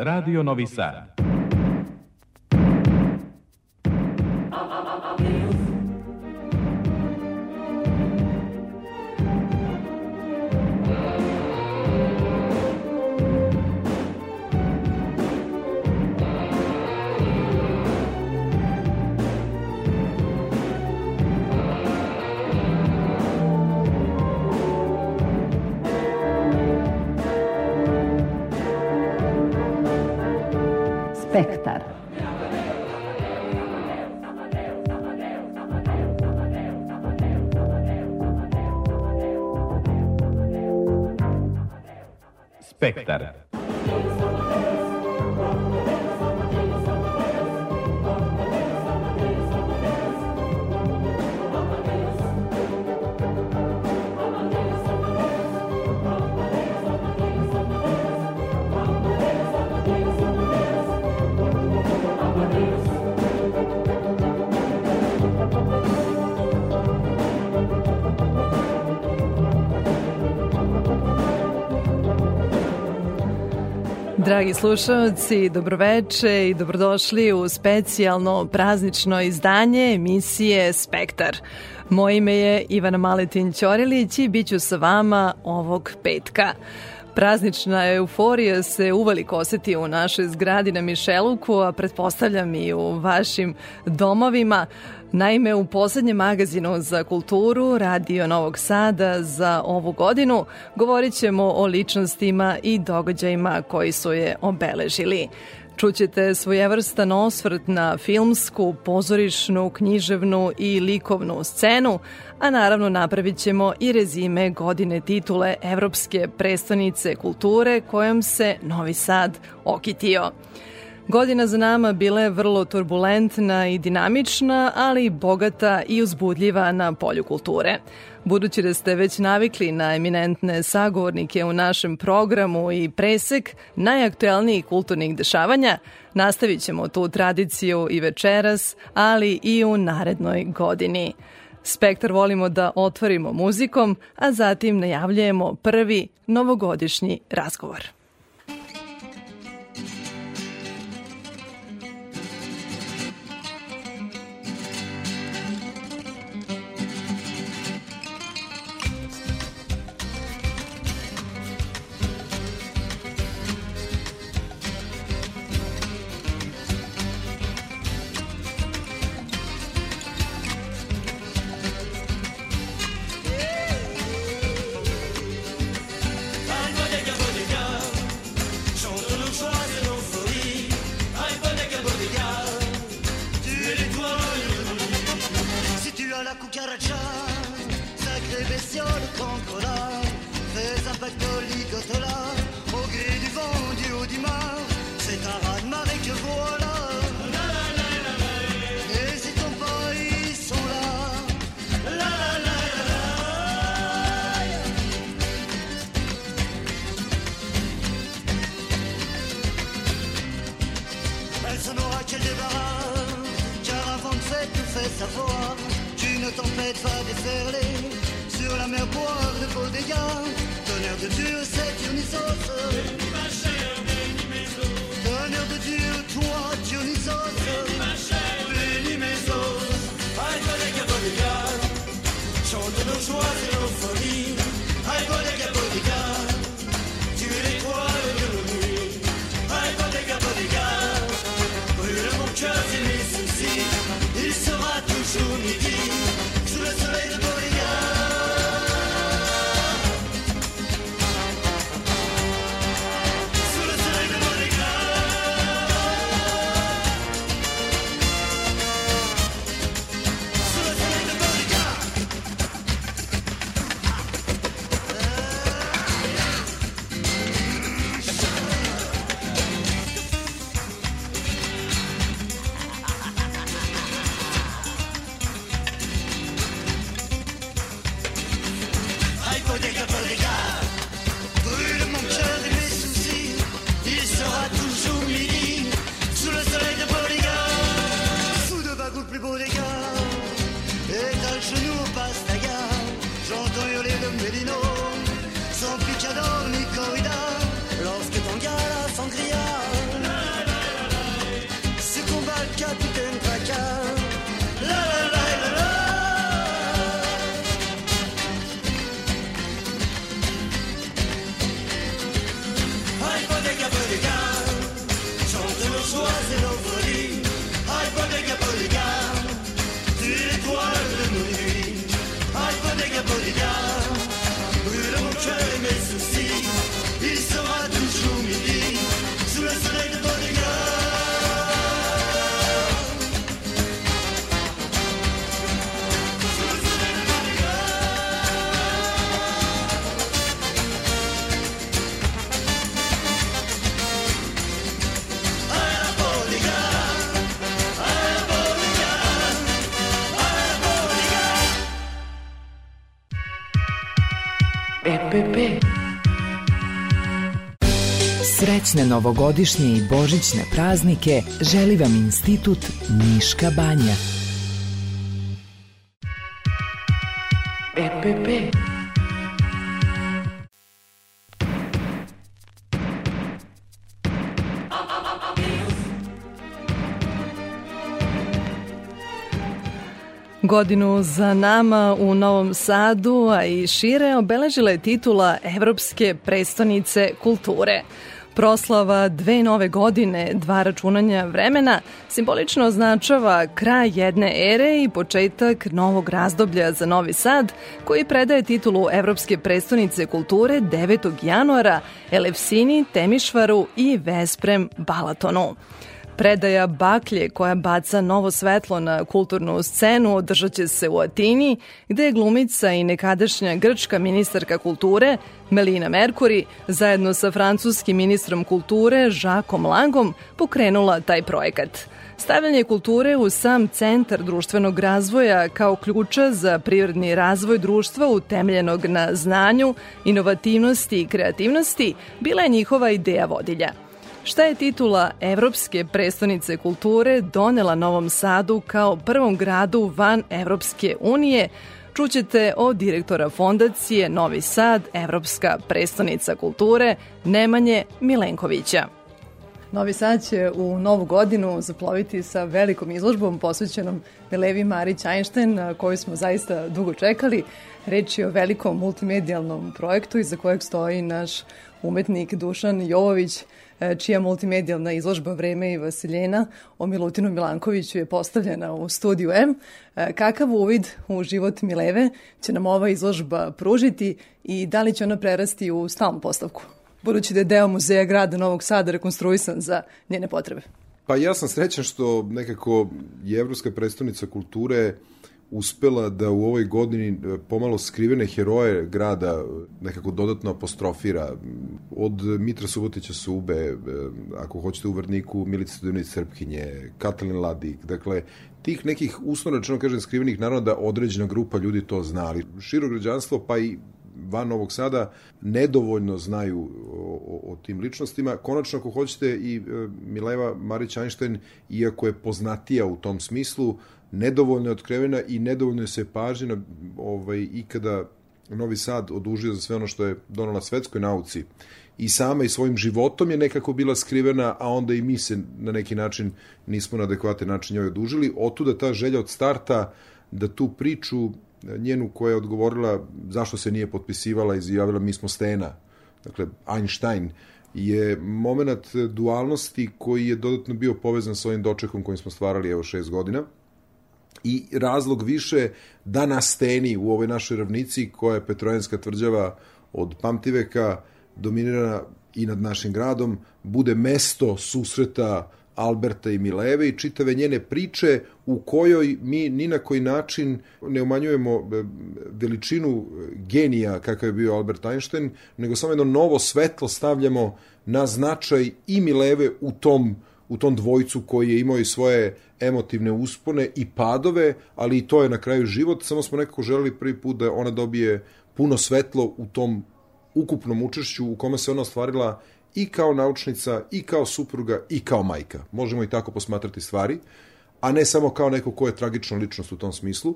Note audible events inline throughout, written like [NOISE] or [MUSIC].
Radio Novi Sad. Spektar. Spektar. Dragi slušalci, dobroveče i dobrodošli u specijalno praznično izdanje emisije Spektar. Moje ime je Ivana Maletin Ćorilić i bit ću sa vama ovog petka. Praznična euforija se uveliko oseti u našoj zgradi na Mišeluku, a pretpostavljam i u vašim domovima. Naime, u poslednjem magazinu za kulturu Radio Novog Sada za ovu godinu govorit ćemo o ličnostima i događajima koji su je obeležili. Čućete svojevrstan osvrt na filmsku, pozorišnu, književnu i likovnu scenu, a naravno napravit ćemo i rezime godine titule Evropske prestonice kulture kojom se Novi Sad okitio. Godina za nama bila je vrlo turbulentna i dinamična, ali i bogata i uzbudljiva na polju kulture. Budući da ste već navikli na eminentne sagovornike u našem programu i presek najaktuelnijih kulturnih dešavanja, nastavit ćemo tu tradiciju i večeras, ali i u narednoj godini. Spektar volimo da otvorimo muzikom, a zatim najavljujemo prvi novogodišnji razgovor. Srećne novogodišnje i božićne praznike želi vam Institut Niška banja. EPP. Godinu za nama u Novom Sadu, a i šire, obeležila je titula Evropske prestonice kulture. Proslava dve nove godine, dva računanja vremena, simbolično označava kraj jedne ere i početak novog razdoblja za Novi Sad, koji predaje titulu Evropske prestonice kulture 9. januara Elefsini, Temišvaru i Vesprem Balatonu. Predaja baklje koja baca novo svetlo na kulturnu scenu održat će se u Atini, gde je glumica i nekadašnja grčka ministarka kulture Melina Merkuri zajedno sa francuskim ministrom kulture Žakom Langom pokrenula taj projekat. Stavljanje kulture u sam centar društvenog razvoja kao ključa za privredni razvoj društva utemljenog na znanju, inovativnosti i kreativnosti bila je njihova ideja vodilja – Šta je titula Evropske prestonice kulture donela Novom Sadu kao prvom gradu van Evropske unije, čućete od direktora fondacije Novi Sad, Evropska prestonica kulture, Nemanje Milenkovića. Novi Sad će u novu godinu zaploviti sa velikom izložbom posvećenom Milevi Marić Einstein, koju smo zaista dugo čekali. Reč je o velikom multimedijalnom projektu iza kojeg stoji naš umetnik Dušan Jovović, čija multimedijalna izložba Vreme i Vasiljena o Milutinu Milankoviću je postavljena u studiju M. E, kakav uvid u život Mileve će nam ova izložba pružiti i da li će ona prerasti u stalnu postavku? Budući da je deo muzeja grada Novog Sada rekonstruisan za njene potrebe. Pa ja sam srećan što nekako je Evropska predstavnica kulture uspela da u ovoj godini e, pomalo skrivene heroje grada e, nekako dodatno apostrofira. Od Mitra Subotića Sube, e, ako hoćete u Vrniku, Milica Dunić Srpkinje, Katalin Ladik, dakle, tih nekih uslovno rečeno kažem skrivenih, naravno da određena grupa ljudi to znali. Širo građanstvo, pa i van Novog Sada nedovoljno znaju o, o, o tim ličnostima. Konačno, ako hoćete, i Mileva Marić-Einstein, iako je poznatija u tom smislu, nedovoljno je otkrivena i nedovoljno se pažnje ovaj, ikada Novi Sad odužio za sve ono što je donala svetskoj nauci i sama i svojim životom je nekako bila skrivena, a onda i mi se na neki način nismo na adekvatan način njoj odužili. Otuda ta želja od starta da tu priču njenu koja je odgovorila zašto se nije potpisivala i izjavila mi smo stena, dakle Einstein, je moment dualnosti koji je dodatno bio povezan sa ovim dočekom kojim smo stvarali evo šest godina – i razlog više da na steni u ovoj našoj ravnici koja je Petrojanska tvrđava od pamtiveka dominirana i nad našim gradom, bude mesto susreta Alberta i Mileve i čitave njene priče u kojoj mi ni na koji način ne umanjujemo e, veličinu genija kakav je bio Albert Einstein, nego samo jedno novo svetlo stavljamo na značaj i Mileve u tom u tom dvojcu koji je imao i svoje emotivne uspone i padove, ali i to je na kraju život, samo smo nekako želeli prvi put da ona dobije puno svetlo u tom ukupnom učešću u kome se ona ostvarila i kao naučnica, i kao supruga, i kao majka. Možemo i tako posmatrati stvari, a ne samo kao neko ko je tragična ličnost u tom smislu.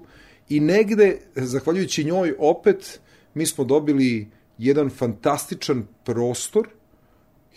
I negde, zahvaljujući njoj, opet, mi smo dobili jedan fantastičan prostor –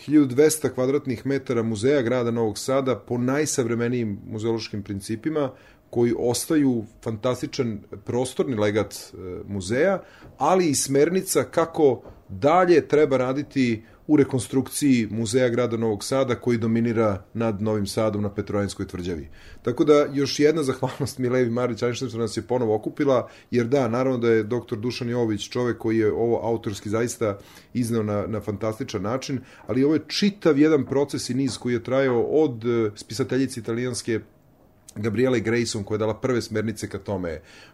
1200 kvadratnih metara muzeja grada Novog Sada po najsavremenijim muzeološkim principima koji ostaju fantastičan prostorni legat e, muzeja, ali i smernica kako dalje treba raditi u rekonstrukciji muzeja grada Novog Sada koji dominira nad Novim Sadom na Petrojanskoj tvrđavi. Tako da još jedna zahvalnost Milevi Marić Einstein što nas je ponovo okupila, jer da, naravno da je doktor Dušan Jovović čovek koji je ovo autorski zaista izneo na, na fantastičan način, ali ovo je čitav jedan proces i niz koji je trajao od e, spisateljice italijanske Gabriela Grayson koja je dala prve smernice ka tome,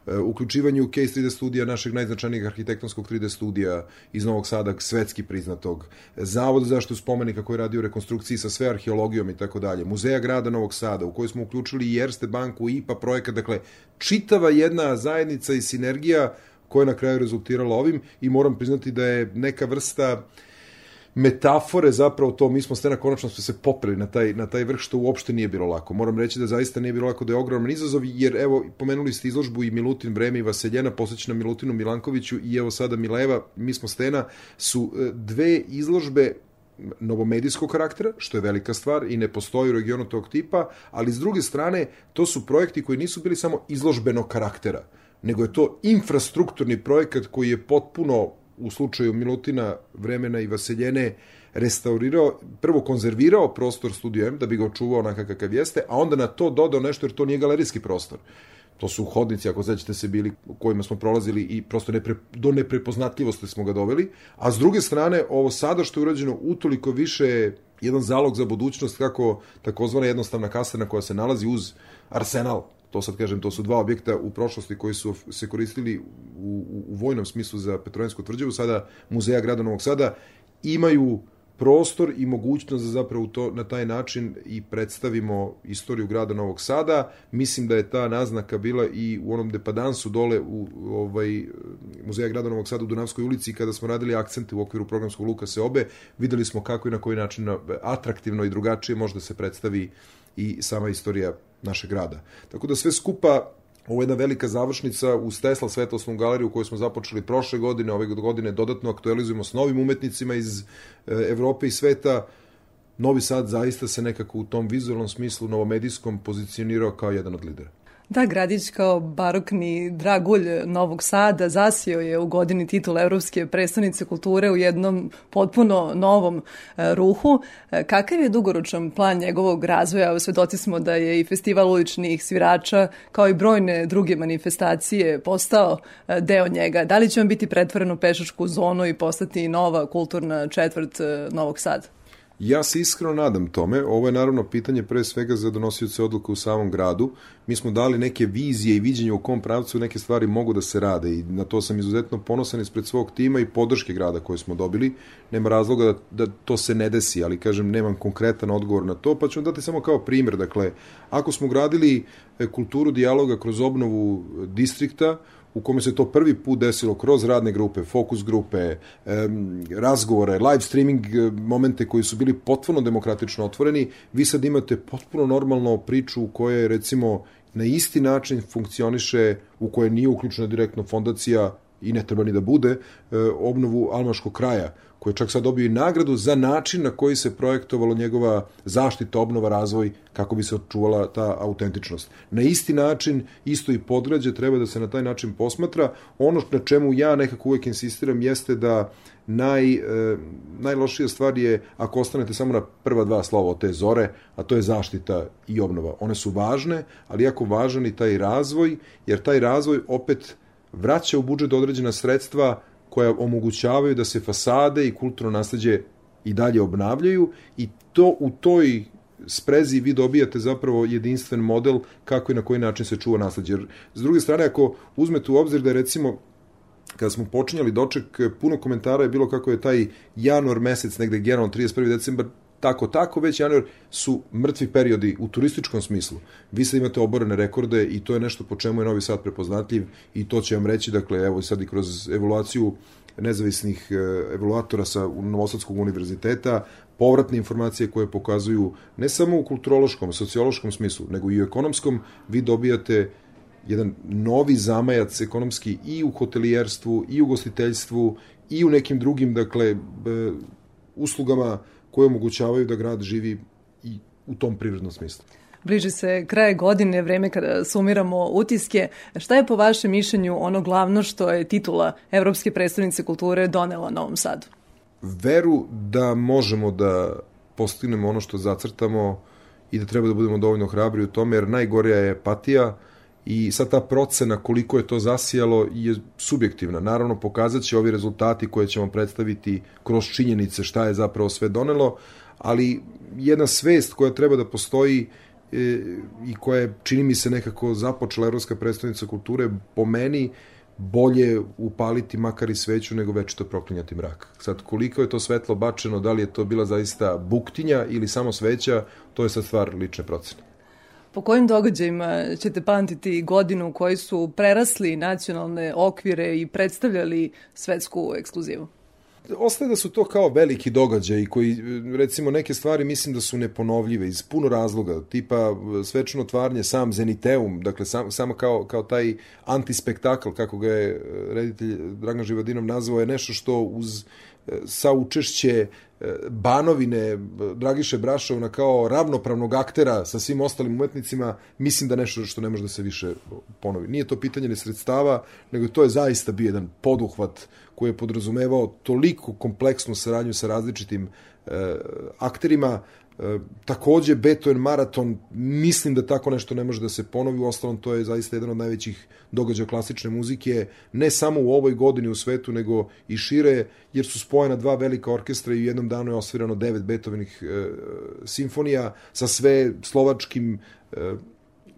e, uključivanje u Case 3D studija našeg najznačajnijeg arhitektonskog 3D studija iz Novog Sada, svetski priznatog, Zavod za zaštitu spomenika koji radi u rekonstrukciji sa sve arheologijom i tako dalje, Muzeja grada Novog Sada u kojoj smo uključili i Erste banku, IPA projekat, dakle čitava jedna zajednica i sinergija koja je na kraju rezultirala ovim i moram priznati da je neka vrsta metafore zapravo to, mi smo stena konačno smo se popreli na taj, na taj vrh što uopšte nije bilo lako. Moram reći da zaista nije bilo lako da je ogroman izazov, jer evo, pomenuli ste izložbu i Milutin Vreme i Vaseljena, posvećena Milutinu Milankoviću i evo sada Mileva, mi smo stena, su e, dve izložbe novomedijskog karaktera, što je velika stvar i ne postoji u regionu tog tipa, ali s druge strane, to su projekti koji nisu bili samo izložbenog karaktera, nego je to infrastrukturni projekat koji je potpuno u slučaju Milutina, Vremena i Vaseljene restaurirao, prvo konzervirao prostor Studio M da bi ga očuvao onaka kakav jeste, a onda na to dodao nešto jer to nije galerijski prostor. To su hodnici, ako sećate se, bili kojima smo prolazili i prosto nepre, do neprepoznatljivosti smo ga doveli. A s druge strane, ovo sada što je urađeno utoliko više jedan zalog za budućnost kako takozvana jednostavna kasarna koja se nalazi uz arsenal to sad kažem, to su dva objekta u prošlosti koji su se koristili u, u, u vojnom smislu za Petrovinsku tvrđavu, sada muzeja grada Novog Sada, imaju prostor i mogućnost da zapravo to na taj način i predstavimo istoriju grada Novog Sada. Mislim da je ta naznaka bila i u onom depadansu dole u ovaj muzeja grada Novog Sada u Dunavskoj ulici kada smo radili akcente u okviru programskog luka Seobe, videli smo kako i na koji način atraktivno i drugačije može da se predstavi i sama istorija našeg grada. Tako da sve skupa Ovo je jedna velika završnica uz Tesla svetlosnu galeriju koju smo započeli prošle godine, ove godine dodatno aktualizujemo s novim umetnicima iz e, Evrope i sveta. Novi Sad zaista se nekako u tom vizualnom smislu novomedijskom pozicionirao kao jedan od lidera. Da, Gradić kao barokni dragulj Novog Sada zasio je u godini titul Evropske predstavnice kulture u jednom potpuno novom e, ruhu. E, kakav je dugoročan plan njegovog razvoja? Svedoci smo da je i festival uličnih svirača kao i brojne druge manifestacije postao e, deo njega. Da li će on biti pretvoren u pešačku zonu i postati nova kulturna četvrt Novog Sada? Ja se iskreno nadam tome. Ovo je naravno pitanje pre svega za donosioce odluka u samom gradu. Mi smo dali neke vizije i viđenje u kom pravcu neke stvari mogu da se rade i na to sam izuzetno ponosan ispred svog tima i podrške grada koje smo dobili. Nema razloga da, da to se ne desi, ali kažem nemam konkretan odgovor na to, pa ću vam dati samo kao primjer. Dakle, ako smo gradili e, kulturu dijaloga kroz obnovu distrikta, u kome se to prvi put desilo kroz radne grupe, fokus grupe, razgovore, live streaming eh, momente koji su bili potpuno demokratično otvoreni, vi sad imate potpuno normalno priču u kojoj recimo na isti način funkcioniše, u kojoj nije uključena direktno fondacija i ne treba ni da bude, eh, obnovu Almaškog kraja, koji je čak sad dobio i nagradu za način na koji se projektovalo njegova zaštita, obnova, razvoj, kako bi se očuvala ta autentičnost. Na isti način, isto i podgrađe treba da se na taj način posmatra. Ono na čemu ja nekako uvek insistiram jeste da naj, e, najlošija stvar je ako ostanete samo na prva dva slova od te zore, a to je zaštita i obnova. One su važne, ali jako važan i taj razvoj, jer taj razvoj opet vraća u budžet određena sredstva koja omogućavaju da se fasade i kulturno nasledđe i dalje obnavljaju i to u toj sprezi vi dobijate zapravo jedinstven model kako i na koji način se čuva nasledđe. Jer, s druge strane, ako uzmete u obzir da recimo kada smo počinjali doček, puno komentara je bilo kako je taj januar mesec, negde generalno 31. decembar, tako, tako, već januar su mrtvi periodi u turističkom smislu. Vi sad imate oborene rekorde i to je nešto po čemu je Novi Sad prepoznatljiv i to će vam reći, dakle, evo sad i kroz evaluaciju nezavisnih e, evaluatora sa Novosadskog univerziteta, povratne informacije koje pokazuju ne samo u kulturološkom, sociološkom smislu, nego i u ekonomskom, vi dobijate jedan novi zamajac ekonomski i u hotelijerstvu, i u gostiteljstvu, i u nekim drugim, dakle, e, uslugama koje omogućavaju da grad živi i u tom privrednom smislu. Bliži se kraje godine, vreme kada sumiramo utiske. Šta je po vašem mišljenju ono glavno što je titula Evropske predstavnice kulture donela Novom Sadu? Veru da možemo da postignemo ono što zacrtamo i da treba da budemo dovoljno hrabri u tome, jer najgorija je apatija i sad ta procena koliko je to zasijalo je subjektivna. Naravno, pokazat će ovi rezultati koje ćemo predstaviti kroz činjenice šta je zapravo sve donelo, ali jedna svest koja treba da postoji e, i koja je, čini mi se, nekako započela Evropska predstavnica kulture, po meni bolje upaliti makar i sveću nego večito proklinjati mrak. Sad, koliko je to svetlo bačeno, da li je to bila zaista buktinja ili samo sveća, to je sad stvar lične procene. Po kojim događajima ćete pamtiti godinu u kojoj su prerasli nacionalne okvire i predstavljali svetsku ekskluzivu? Ostaje da su to kao veliki događaji koji, recimo, neke stvari mislim da su neponovljive iz puno razloga, tipa svečano otvaranje, sam Zeniteum, dakle sam, samo kao, kao taj antispektakl, kako ga je reditelj Dragan Živadinov nazvao, je nešto što uz sa učešće Banovine, Dragiše Brašovna kao ravnopravnog aktera sa svim ostalim umetnicima, mislim da nešto što ne može da se više ponovi. Nije to pitanje ne sredstava, nego to je zaista bio jedan poduhvat koji je podrazumevao toliko kompleksnu saradnju sa različitim e, akterima, E, takođe Beethoven maraton, mislim da tako nešto ne može da se ponovi, u ostalom to je zaista jedan od najvećih događaja klasične muzike, ne samo u ovoj godini u svetu, nego i šire, jer su spojena dva velika orkestra i u jednom danu je osvirano devet Beethovenih e, simfonija sa sve slovačkim e,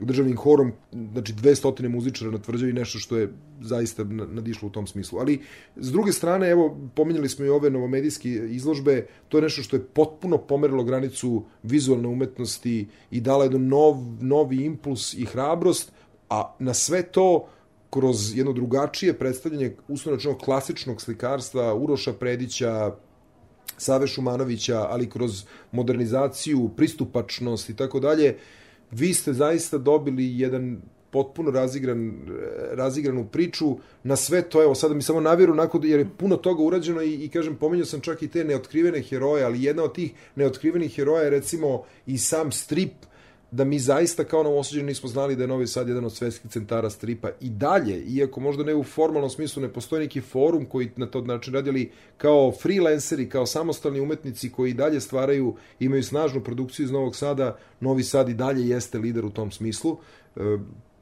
državnim horom, znači 200 muzičara na tvrđavi, nešto što je zaista nadišlo u tom smislu. Ali, s druge strane, evo, pominjali smo i ove novomedijske izložbe, to je nešto što je potpuno pomerilo granicu vizualne umetnosti i dala jedan nov, novi impuls i hrabrost, a na sve to kroz jedno drugačije predstavljanje uslovno klasičnog slikarstva Uroša Predića, Save Šumanovića, ali kroz modernizaciju, pristupačnost i tako dalje, vi ste zaista dobili jedan potpuno razigran, razigranu priču na sve to, evo sada mi samo navjeru nakon, jer je puno toga urađeno i, i kažem, pominjao sam čak i te neotkrivene heroje, ali jedna od tih neotkrivenih heroja je recimo i sam strip da mi zaista kao novosuđeni nismo znali da je Novi Sad jedan od svetskih centara stripa i dalje, iako možda ne u formalnom smislu ne postoji neki forum koji na to način radili kao freelanceri, kao samostalni umetnici koji i dalje stvaraju, imaju snažnu produkciju iz Novog Sada, Novi Sad i dalje jeste lider u tom smislu. E,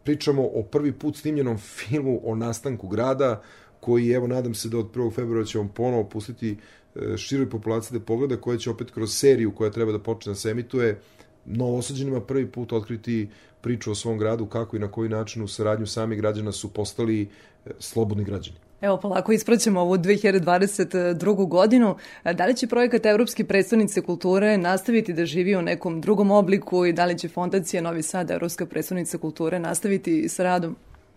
pričamo o prvi put snimljenom filmu o nastanku grada, koji, evo, nadam se da od 1. februara ćemo ponovo pustiti e, široj populaciji da pogleda, koja će opet kroz seriju koja treba da počne da se emituje, novosađenima prvi put otkriti priču o svom gradu, kako i na koji način u saradnju samih građana su postali e, slobodni građani. Evo, polako ispraćamo ovu 2022. godinu. Da li će projekat Evropske predstavnice kulture nastaviti da živi u nekom drugom obliku i da li će Fondacija Novi Sad, Evropska predstavnica kulture, nastaviti sa radom?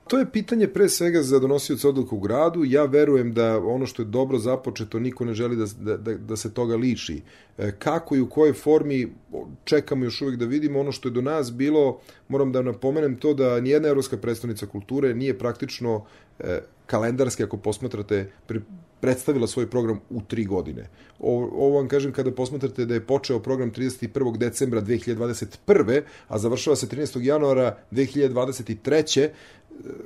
To je pitanje pre svega za donosioca odluka u gradu. Ja verujem da ono što je dobro započeto, niko ne želi da, da, da se toga liči. E, kako i u kojoj formi čekamo još uvijek da vidimo. Ono što je do nas bilo, moram da napomenem to da nijedna evropska predstavnica kulture nije praktično e, kalendarski, ako posmatrate, predstavila svoj program u tri godine. O, ovo vam kažem kada posmatrate da je počeo program 31. decembra 2021. a završava se 13. januara 2023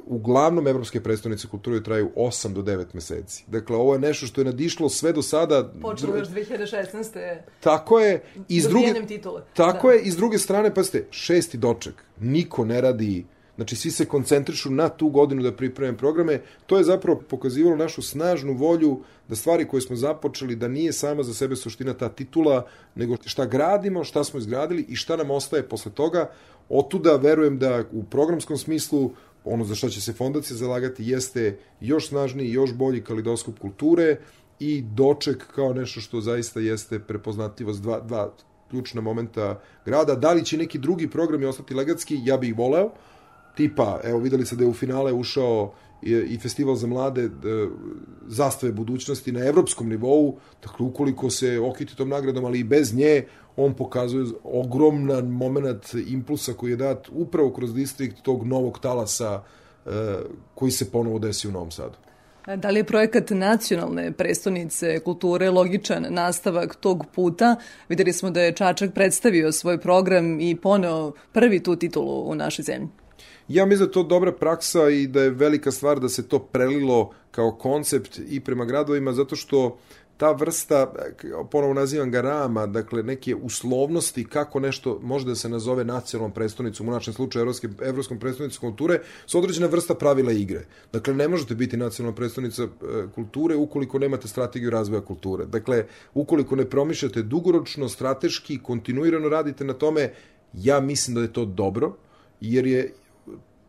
uglavnom evropske predstavnice kulture traju 8 do 9 meseci. Dakle, ovo je nešto što je nadišlo sve do sada... Počelo još 2016. Tako je. Iz druge, titule. Tako da. je. I s druge strane, pa ste, šesti doček. Niko ne radi Znači, svi se koncentrišu na tu godinu da pripreme programe. To je zapravo pokazivalo našu snažnu volju da stvari koje smo započeli, da nije sama za sebe suština ta titula, nego šta gradimo, šta smo izgradili i šta nam ostaje posle toga. Otuda verujem da u programskom smislu ono za što će se fondacija zalagati jeste još snažniji, još bolji kalidoskop kulture i doček kao nešto što zaista jeste prepoznatljivost dva, dva ključna momenta grada. Da li će neki drugi programi ostati legatski, ja bih voleo. Tipa, evo videli se da je u finale ušao i festival za mlade e, zastave budućnosti na evropskom nivou, dakle ukoliko se okiti tom nagradom, ali i bez nje, on pokazuje ogroman moment impulsa koji je dat upravo kroz distrikt tog novog talasa e, koji se ponovo desi u Novom Sadu. Da li je projekat nacionalne prestonice kulture logičan nastavak tog puta? Videli smo da je Čačak predstavio svoj program i poneo prvi tu titulu u našoj zemlji. Ja mislim da je to dobra praksa i da je velika stvar da se to prelilo kao koncept i prema gradovima, zato što ta vrsta, ponovo nazivam ga rama, dakle neke uslovnosti kako nešto može da se nazove nacionalnom predstavnicom, u našem slučaju evropske, evropskom predstavnicom kulture, su određena vrsta pravila igre. Dakle, ne možete biti nacionalna predstavnica e, kulture ukoliko nemate strategiju razvoja kulture. Dakle, ukoliko ne promišljate dugoročno, strateški, kontinuirano radite na tome, ja mislim da je to dobro, jer je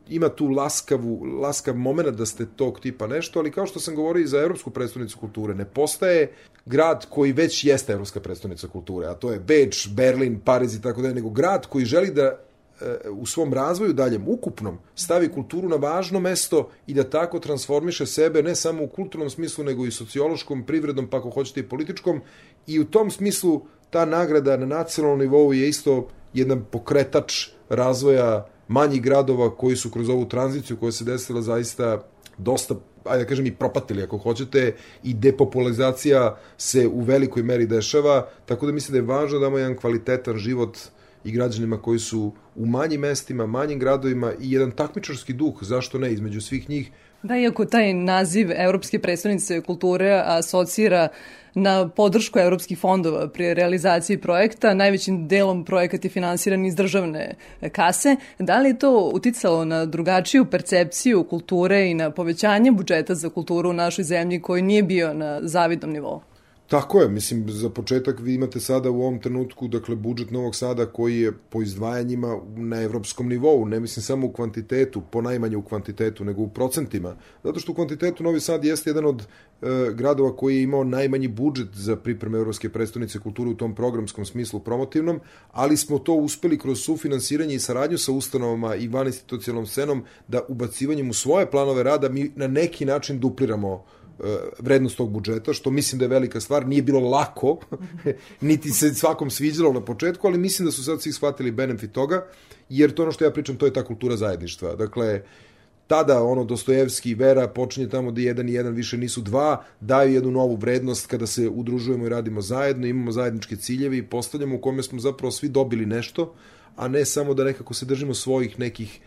ima tu laskavu, laskav moment da ste tog tipa nešto, ali kao što sam govorio i za Evropsku predstavnicu kulture, ne postaje grad koji već jeste Evropska predstavnica kulture, a to je Beč, Berlin, Pariz i tako dalje, nego grad koji želi da e, u svom razvoju daljem, ukupnom, stavi kulturu na važno mesto i da tako transformiše sebe ne samo u kulturnom smislu, nego i sociološkom, privrednom, pa ako hoćete i političkom. I u tom smislu ta nagrada na nacionalnom nivou je isto jedan pokretač razvoja manjih gradova koji su kroz ovu tranziciju koja se desila zaista dosta ajde da kažem i propatili ako hoćete i depopularizacija se u velikoj meri dešava, tako da mislim da je važno da imamo jedan kvalitetan život i građanima koji su u manjim mestima, manjim gradovima i jedan takmičarski duh, zašto ne, između svih njih. Da, iako taj naziv Evropske predstavnice kulture asocira na podršku evropskih fondova pri realizaciji projekta, najvećim delom projekat je finansiran iz državne kase. Da li je to uticalo na drugačiju percepciju kulture i na povećanje budžeta za kulturu u našoj zemlji koji nije bio na zavidnom nivou? Tako je, mislim, za početak vi imate sada u ovom trenutku, dakle, budžet Novog Sada koji je po izdvajanjima na evropskom nivou, ne mislim samo u kvantitetu, po najmanje u kvantitetu, nego u procentima. Zato što u kvantitetu Novi Sad jeste jedan od e, gradova koji je imao najmanji budžet za pripreme Evropske predstavnice kulture u tom programskom smislu promotivnom, ali smo to uspeli kroz sufinansiranje i saradnju sa ustanovama i van institucionalnom scenom da ubacivanjem u svoje planove rada mi na neki način dupliramo E, vrednost tog budžeta, što mislim da je velika stvar, nije bilo lako, [LAUGHS] niti se svakom sviđalo na početku, ali mislim da su sad svi shvatili benefit toga, jer to ono što ja pričam, to je ta kultura zajedništva. Dakle, tada ono Dostojevski Vera počinje tamo da jedan i jedan više nisu dva, daju jednu novu vrednost kada se udružujemo i radimo zajedno, imamo zajedničke ciljeve i postavljamo u kome smo zapravo svi dobili nešto, a ne samo da nekako se držimo svojih nekih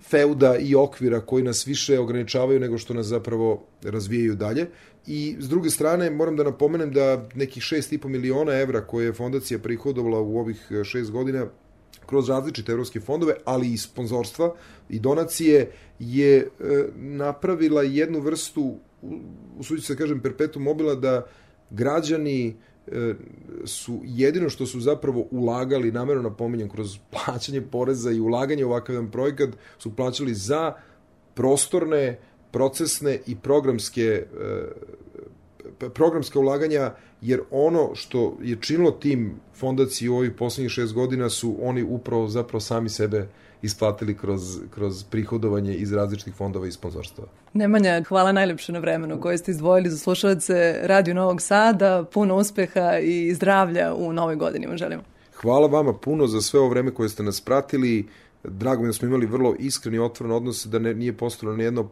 feuda i okvira koji nas više ograničavaju nego što nas zapravo razvijaju dalje. I s druge strane moram da napomenem da nekih 6,5 miliona evra koje je fondacija prihodovala u ovih šest godina kroz različite evropske fondove, ali i sponzorstva i donacije je e, napravila jednu vrstu, usuđu se da kažem, perpetuum mobila da građani E, su jedino što su zapravo ulagali, namerno napominjem, kroz plaćanje poreza i ulaganje ovakav jedan projekat, su plaćali za prostorne, procesne i programske e, programska ulaganja, jer ono što je činilo tim fondaciji u ovih poslednjih šest godina su oni upravo zapravo sami sebe isplatili kroz, kroz prihodovanje iz različitih fondova i sponzorstva. Nemanja, hvala najlepše na vremenu koje ste izdvojili za slušalce Radio Novog Sada. Puno uspeha i zdravlja u novoj godini vam želimo. Hvala vama puno za sve ovo vreme koje ste nas pratili. Drago mi da smo imali vrlo iskreni otvoren odnos, da ne, nije postalo ni jedno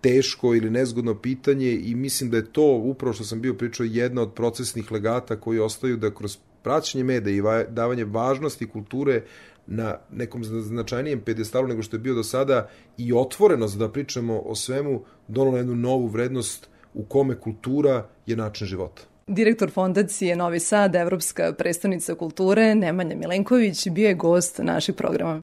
teško ili nezgodno pitanje i mislim da je to, upravo što sam bio pričao, jedna od procesnih legata koji ostaju da kroz praćenje mede i davanje važnosti kulture na nekom značajnijem pedestalu nego što je bio do sada i otvorenost da pričamo o svemu donalo jednu novu vrednost u kome kultura je način života. Direktor fondacije Novi Sad, Evropska predstavnica kulture, Nemanja Milenković, bio je gost naših programa.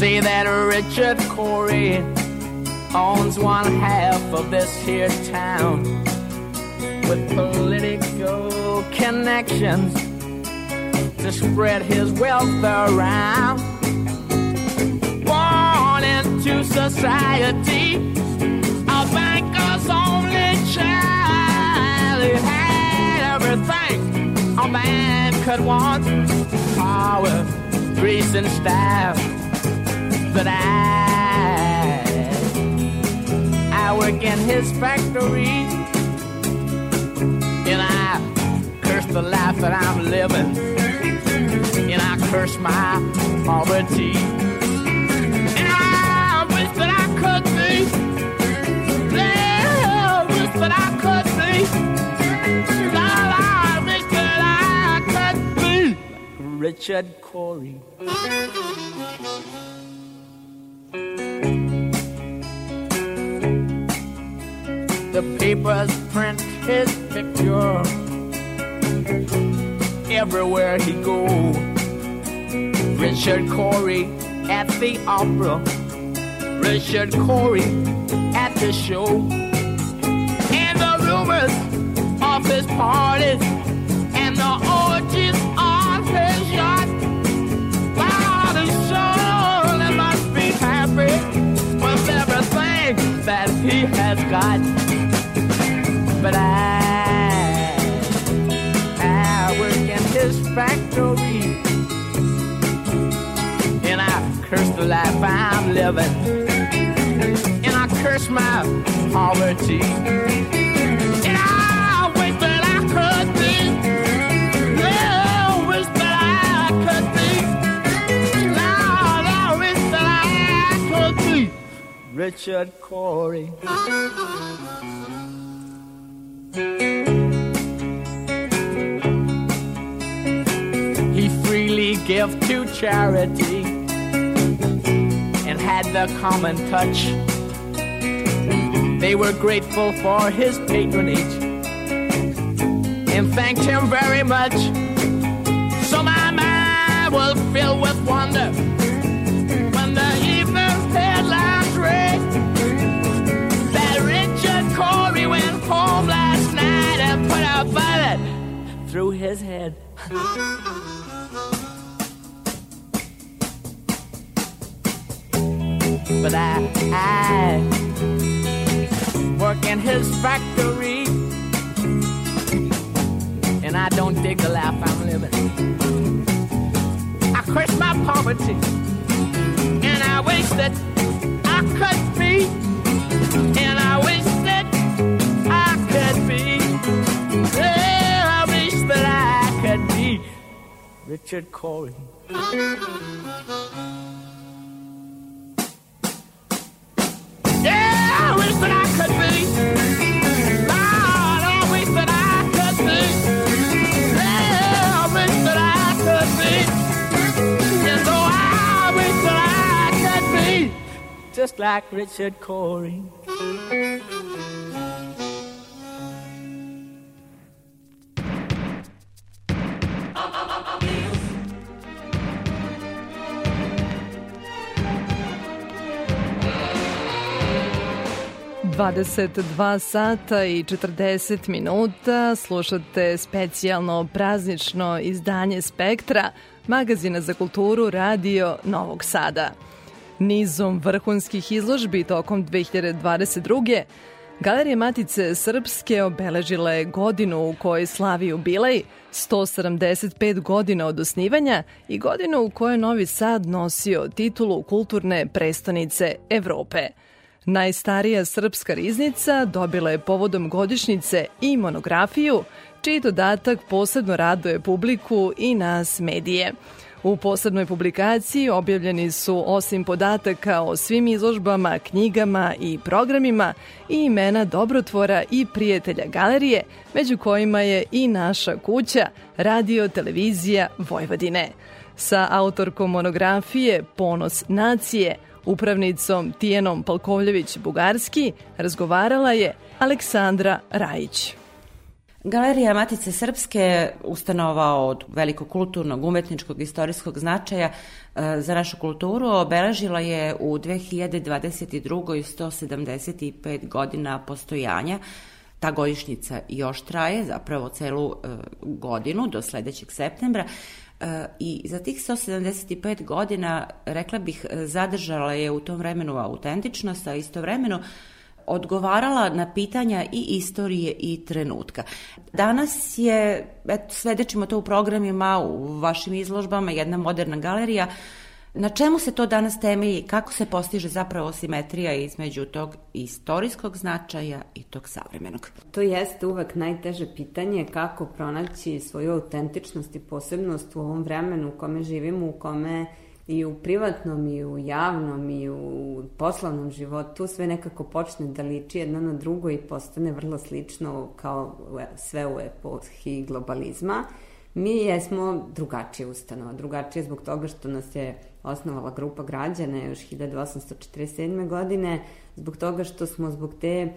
Say that Richard Corey owns one half of this here town with political connections to spread his wealth around. Born into society, a banker's only child. He had everything a man could want power, grace, and style. But I, I work in his factory and I curse the life that I'm living. And I curse my poverty. And I wish that I could be. Yeah, wish that I could be. God, wish that I could be. Richard Corey. The papers print his picture. Everywhere he go. Richard Corey at the opera, Richard Corey at the show, and the rumors of his parties and the orgies on his yacht. Wow, the soul must be happy with everything that he has got but I, I work in his factory. And I curse the life I'm living. And I curse my poverty. And I wish that I could be. Yeah, wish that I could be. Lord, I wish that I could be. Richard Corey. He freely gave to charity and had the common touch. They were grateful for his patronage and thanked him very much. So my mind was filled with wonder through his head. but I, I work in his factory, and I don't dig the life I'm living. I curse my poverty, and I wish that I could be, and I wish Richard Corey. Yeah, I wish that I could be. Lord, I wish that I could be. Yeah, I wish that I could be. So oh, I wish that I could be just like Richard Corey. 22 sata i 40 minuta slušate specijalno praznično izdanje Spektra, magazina za kulturu Radio Novog Sada. Nizom vrhunskih izložbi tokom 2022. Galerija Matice Srpske obeležila je godinu u kojoj slavi jubilej, 175 godina od osnivanja i godinu u kojoj Novi Sad nosio titulu kulturne prestonice Evrope – Najstarija srpska riznica dobila je povodom godišnjice i monografiju, čiji dodatak posebno raduje publiku i nas medije. U posebnoj publikaciji objavljeni su osim podataka o svim izložbama, knjigama i programima i imena dobrotvora i prijatelja galerije, među kojima je i naša kuća, radio televizija Vojvodine. Sa autorkom monografije Ponos nacije – Upravnicom Tijenom Palkovljević-Bugarski razgovarala je Aleksandra Rajić. Galerija Matice Srpske ustanova od velikog kulturnog, umetničkog, istorijskog značaja e, za našu kulturu obeležila je u 2022. 175 godina postojanja. Ta godišnjica još traje, zapravo celu e, godinu do sledećeg septembra. I za tih 175 godina, rekla bih, zadržala je u tom vremenu autentičnost, a istovremeno odgovarala na pitanja i istorije i trenutka. Danas je, eto, svedećimo to u programima, u vašim izložbama, jedna moderna galerija, Na čemu se to danas temelji, kako se postiže zapravo simetrija između tog istorijskog značaja i tog savremenog? To jeste uvek najteže pitanje kako pronaći svoju autentičnost i posebnost u ovom vremenu u kome živimo, u kome i u privatnom i u javnom i u poslovnom životu sve nekako počne da liči jedno na drugo i postane vrlo slično kao sve u epohi globalizma. Mi jesmo drugačije ustanova, drugačije zbog toga što nas je osnovala grupa građana još 1847. godine, zbog toga što smo zbog te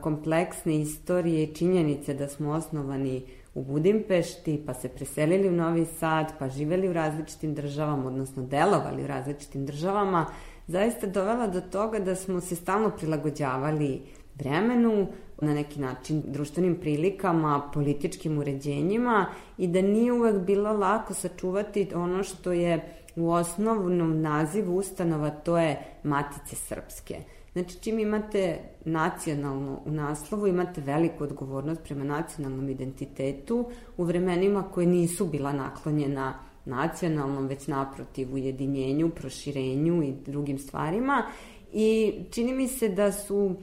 kompleksne istorije i činjenice da smo osnovani u Budimpešti, pa se preselili u Novi Sad, pa živeli u različitim državama, odnosno delovali u različitim državama, zaista dovela do toga da smo se stalno prilagođavali vremenu, na neki način društvenim prilikama, političkim uređenjima i da nije uvek bilo lako sačuvati ono što je u osnovnom nazivu ustanova, to je Matice Srpske. Znači, čim imate nacionalno u naslovu, imate veliku odgovornost prema nacionalnom identitetu u vremenima koje nisu bila naklonjena nacionalnom, već naprotiv ujedinjenju, proširenju i drugim stvarima. I čini mi se da su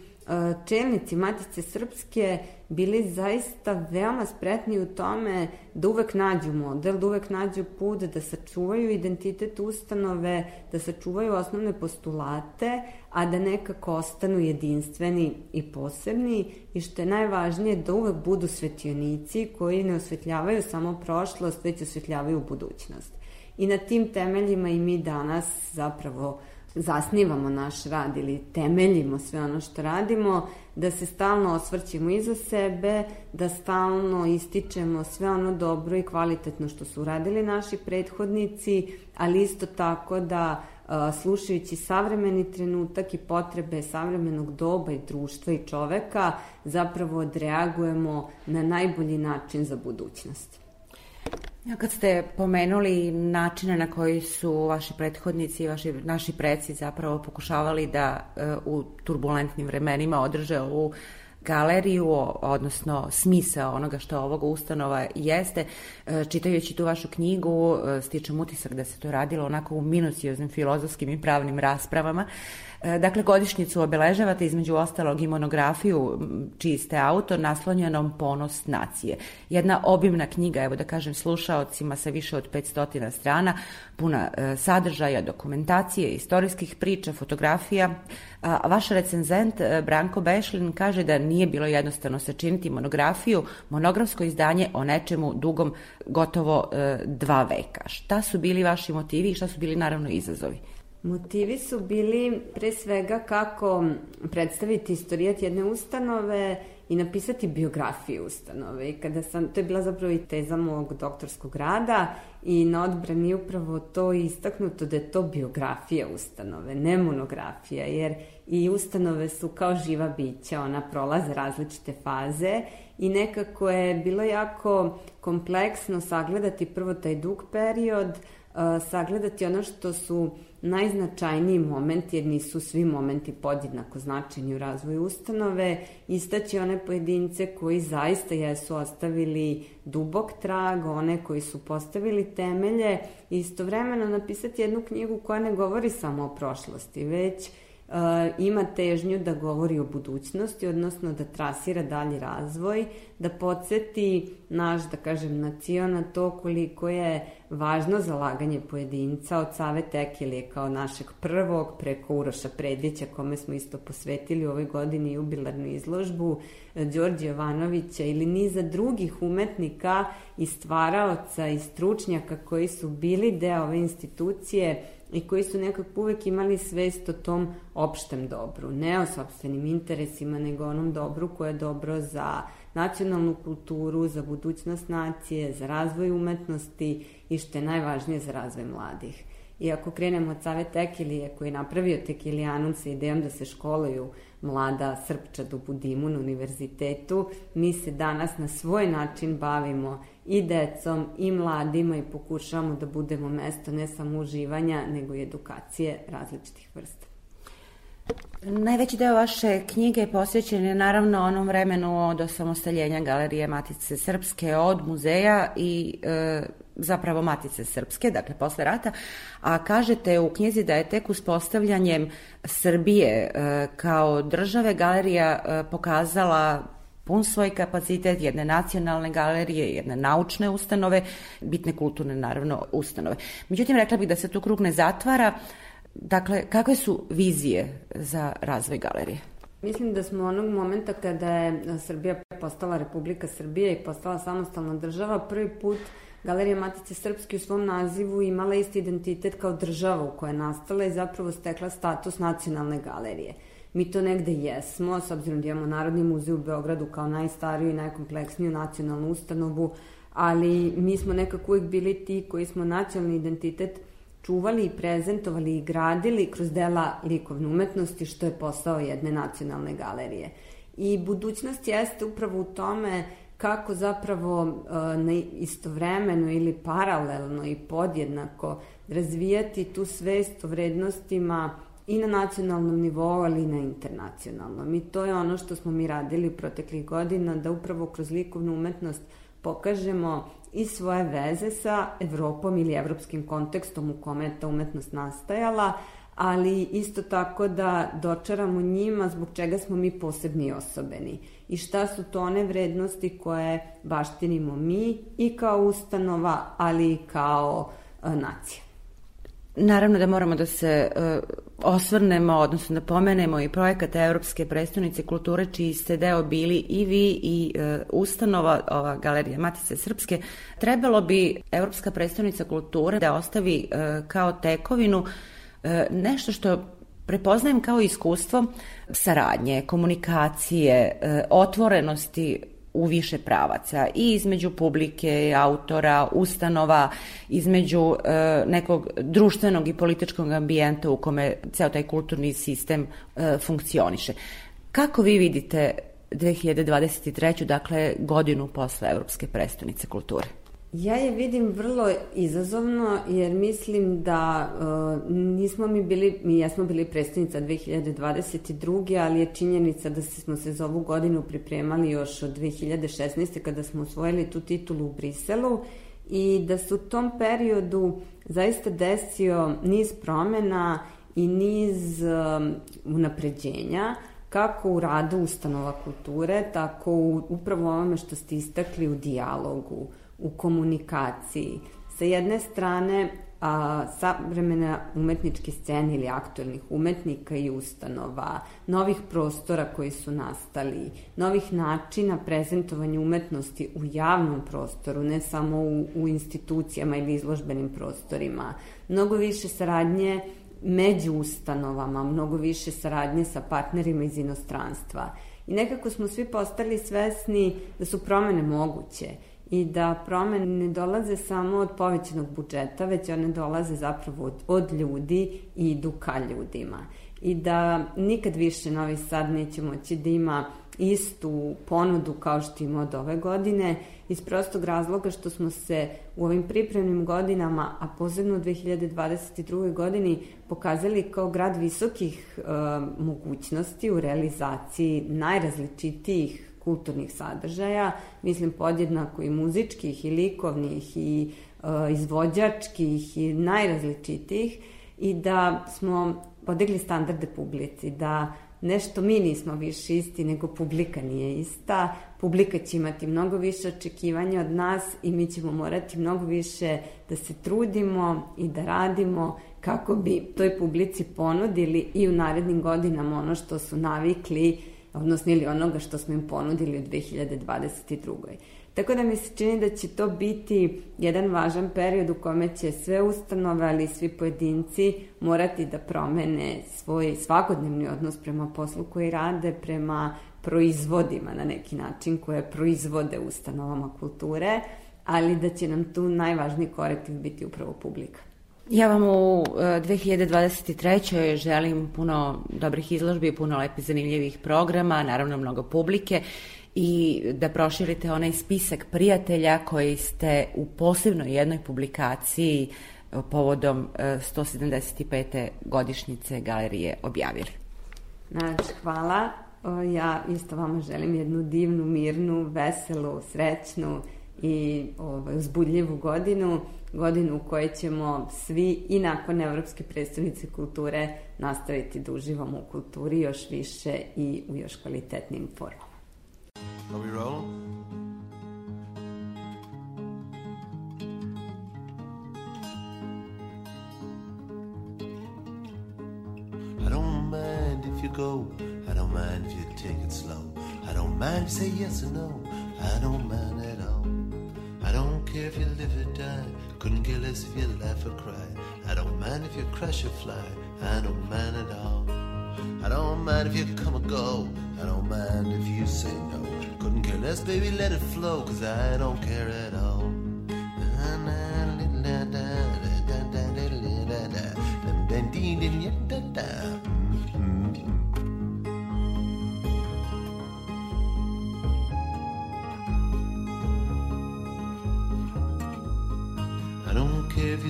čelnici Matice Srpske bili zaista veoma spretni u tome da uvek nađu model, da uvek nađu put, da sačuvaju identitet ustanove, da sačuvaju osnovne postulate, a da nekako ostanu jedinstveni i posebni i što je najvažnije da uvek budu svetionici koji ne osvetljavaju samo prošlost, već osvetljavaju budućnost. I na tim temeljima i mi danas zapravo uh, zasnivamo naš rad ili temeljimo sve ono što radimo, da se stalno osvrćemo iza sebe, da stalno ističemo sve ono dobro i kvalitetno što su uradili naši prethodnici, ali isto tako da slušajući savremeni trenutak i potrebe savremenog doba i društva i čoveka, zapravo odreagujemo na najbolji način za budućnost. Ja kad ste pomenuli načine na koji su vaši prethodnici i vaši, naši preci zapravo pokušavali da uh, u turbulentnim vremenima održe ovu galeriju, odnosno smisao onoga što ovoga ustanova jeste. E, čitajući tu vašu knjigu, e, stičem utisak da se to radilo onako u minucioznim filozofskim i pravnim raspravama. E, dakle, godišnjicu obeležavate između ostalog i monografiju čiji ste autor naslonjenom Ponos nacije. Jedna obimna knjiga, evo da kažem slušaocima sa više od 500 strana, puna e, sadržaja, dokumentacije, istorijskih priča, fotografija. A, vaš recenzent e, Branko Bešlin kaže da nije bilo jednostavno sačiniti monografiju, monografsko izdanje o nečemu dugom gotovo dva veka. Šta su bili vaši motivi i šta su bili naravno izazovi? Motivi su bili pre svega kako predstaviti istorijat jedne ustanove i napisati biografiju ustanove. I kada sam, to je bila zapravo i teza mog doktorskog rada i na odbrani upravo to istaknuto da je to biografija ustanove, ne monografija, jer i ustanove su kao živa bića, ona prolaze različite faze i nekako je bilo jako kompleksno sagledati prvo taj dug period, sagledati ono što su najznačajniji moment, jer nisu svi momenti podjednako značajni u razvoju ustanove, istaći one pojedince koji zaista jesu ostavili dubok trag, one koji su postavili temelje istovremeno napisati jednu knjigu koja ne govori samo o prošlosti, već ima težnju da govori o budućnosti, odnosno da trasira dalji razvoj, da podsjeti naš, da kažem, nacion na to koliko je važno zalaganje pojedinca od Save Tekilije kao našeg prvog preko Uroša Predvića kome smo isto posvetili u ovoj godini jubilarnu izložbu, Đorđe Jovanovića ili niza drugih umetnika i stvaraoca i stručnjaka koji su bili deo ove institucije i koji su nekako uvek imali svest o tom opštem dobru, ne o sobstvenim interesima, nego onom dobru koje je dobro za nacionalnu kulturu, za budućnost nacije, za razvoj umetnosti i što je najvažnije za razvoj mladih. I ako krenemo od Save Tekilije koji je napravio Tekilijanum sa idejom da se školuju mlada Srpčad u Budimu na univerzitetu, mi se danas na svoj način bavimo i decom i mladima i pokušavamo da budemo mesto ne samo uživanja, nego i edukacije različitih vrsta. Najveći deo vaše knjige je posvećen je naravno onom vremenu od osamostaljenja Galerije Matice Srpske od muzeja i e, zapravo Matice Srpske, dakle posle rata, a kažete u knjizi da je tek uspostavljanjem Srbije e, kao države galerija e, pokazala pun svoj kapacitet jedne nacionalne galerije, jedne naučne ustanove, bitne kulturne naravno ustanove. Međutim, rekla bih da se tu krug ne zatvara, Dakle, kakve su vizije za razvoj galerije? Mislim da smo onog momenta kada je Srbija postala Republika Srbije i postala samostalna država, prvi put Galerija Matice Srpske u svom nazivu imala isti identitet kao država u kojoj je nastala i zapravo stekla status nacionalne galerije. Mi to negde jesmo, s obzirom da imamo Narodni muzej u Beogradu kao najstariju i najkompleksniju nacionalnu ustanovu, ali mi smo nekako uvijek bili ti koji smo nacionalni identitet čuvali i prezentovali i gradili kroz dela likovne umetnosti, što je posao jedne nacionalne galerije. I budućnost jeste upravo u tome kako zapravo na istovremeno ili paralelno i podjednako razvijati tu svest o vrednostima i na nacionalnom nivou, ali i na internacionalnom. I to je ono što smo mi radili proteklih godina, da upravo kroz likovnu umetnost pokažemo i svoje veze sa Evropom ili evropskim kontekstom u kome je ta umetnost nastajala, ali isto tako da dočaramo njima zbog čega smo mi posebni i osobeni i šta su to one vrednosti koje baštinimo mi i kao ustanova, ali i kao uh, nacija. Naravno da moramo da se uh, osvrnemo, odnosno da pomenemo i projekat Evropske predstavnice kulture, čiji ste deo bili i vi i uh, ustanova, ova Galerija Matice Srpske. Trebalo bi Evropska predstavnica kulture da ostavi uh, kao tekovinu nešto što prepoznajem kao iskustvo saradnje, komunikacije, otvorenosti u više pravaca i između publike, autora, ustanova, između e, nekog društvenog i političkog ambijenta u kome ceo taj kulturni sistem e, funkcioniše. Kako vi vidite 2023. dakle godinu posle Evropske predstavnice kulture? Ja je vidim vrlo izazovno jer mislim da uh, nismo mi bili, mi jesmo bili predstavnica 2022. ali je činjenica da smo se za ovu godinu pripremali još od 2016. kada smo osvojili tu titulu u Briselu i da se u tom periodu zaista desio niz promena i niz uh, unapređenja kako u radu ustanova kulture, tako u upravo ovome što ste istakli u dijalogu, u komunikaciji. Sa jedne strane, a, savremena umetničke scene ili aktualnih umetnika i ustanova, novih prostora koji su nastali, novih načina prezentovanja umetnosti u javnom prostoru, ne samo u, u institucijama ili izložbenim prostorima, mnogo više saradnje među ustanovama, mnogo više saradnje sa partnerima iz inostranstva. I nekako smo svi postali svesni da su promene moguće i da promene ne dolaze samo od povećanog budžeta, već one dolaze zapravo od, od ljudi i idu ka ljudima. I da nikad više Novi Sad neće moći da ima istu ponudu kao što ima od ove godine, iz prostog razloga što smo se u ovim pripremnim godinama, a posebno u 2022. godini, pokazali kao grad visokih e, mogućnosti u realizaciji najrazličitijih kulturnih sadržaja, mislim podjednako i muzičkih i likovnih i e, izvođačkih i najrazličitijih i da smo podigli standarde publici, da nešto mi nismo više isti nego publika nije ista, publika će imati mnogo više očekivanja od nas i mi ćemo morati mnogo više da se trudimo i da radimo kako bi toj publici ponudili i u narednim godinama ono što su navikli odnosno ili onoga što smo im ponudili u 2022. Tako da mi se čini da će to biti jedan važan period u kome će sve ustanove, ali i svi pojedinci morati da promene svoj svakodnevni odnos prema poslu koji rade, prema proizvodima na neki način koje proizvode ustanovama kulture, ali da će nam tu najvažniji korektiv biti upravo publika. Ja vam u 2023. E, želim puno dobrih izložbi, puno lepih zanimljivih programa, naravno mnogo publike i da proširite onaj spisak prijatelja koji ste u posebnoj jednoj publikaciji e, povodom 175. E, godišnjice galerije objavili. Znači, hvala. Ja isto vama želim jednu divnu, mirnu, veselu, srećnu i ovaj, uzbudljivu godinu godinu u kojoj ćemo svi i nakon Evropske predstavnice kulture nastaviti da uživamo u kulturi još više i u još kvalitetnim formama. Are we rolling? I don't mind if you go, I don't mind if you take it slow. I don't mind if you say yes or no, I don't mind at all. I don't care if you live or die. Couldn't care less if you laugh or cry. I don't mind if you crash or fly. I don't mind at all. I don't mind if you come or go. I don't mind if you say no. Couldn't care less, baby, let it flow. Cause I don't care at all.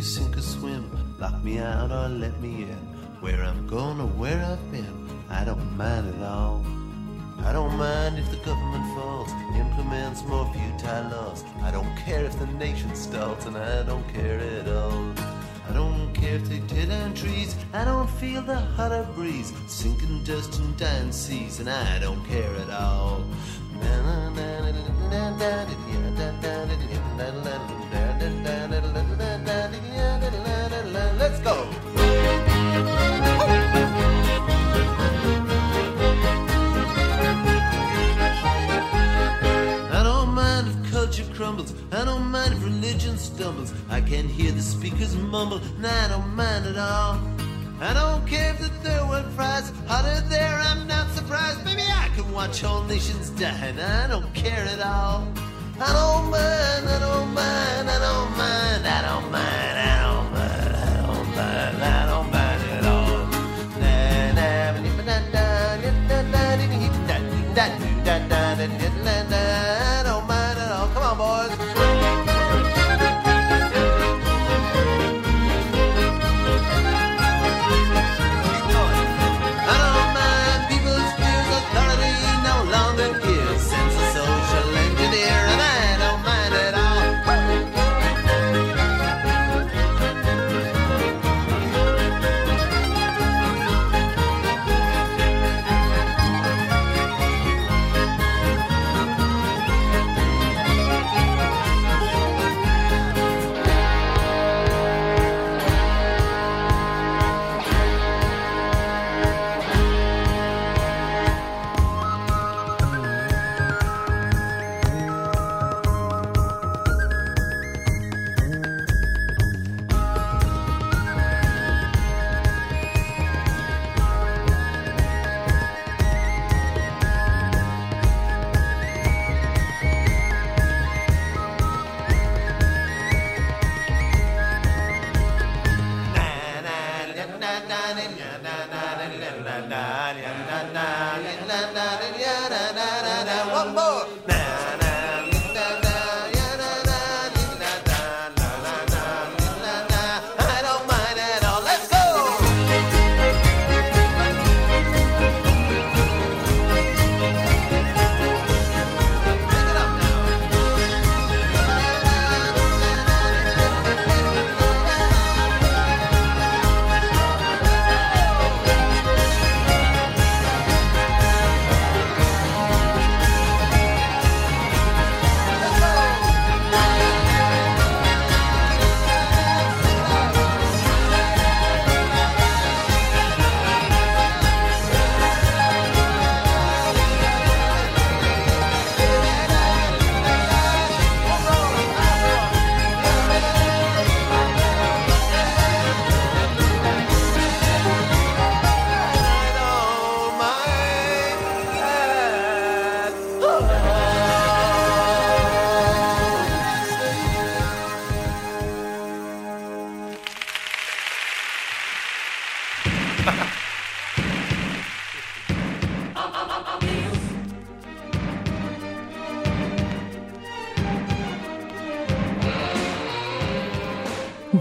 Sink or swim, lock me out or let me in. Where I'm going or where I've been, I don't mind at all. I don't mind if the government falls, implements more futile laws. I don't care if the nation stalls, and I don't care at all. I don't care if they tear down trees, I don't feel the hotter breeze, sinking dust and dying seas, and I don't care at all. Let's religion stumbles. I can hear the speakers mumble, and I don't mind at all. I don't care if the third world fries hotter there. I'm not surprised. Maybe I can watch all nations die, and I don't care at all. I don't mind. I don't mind. I don't mind. I don't mind.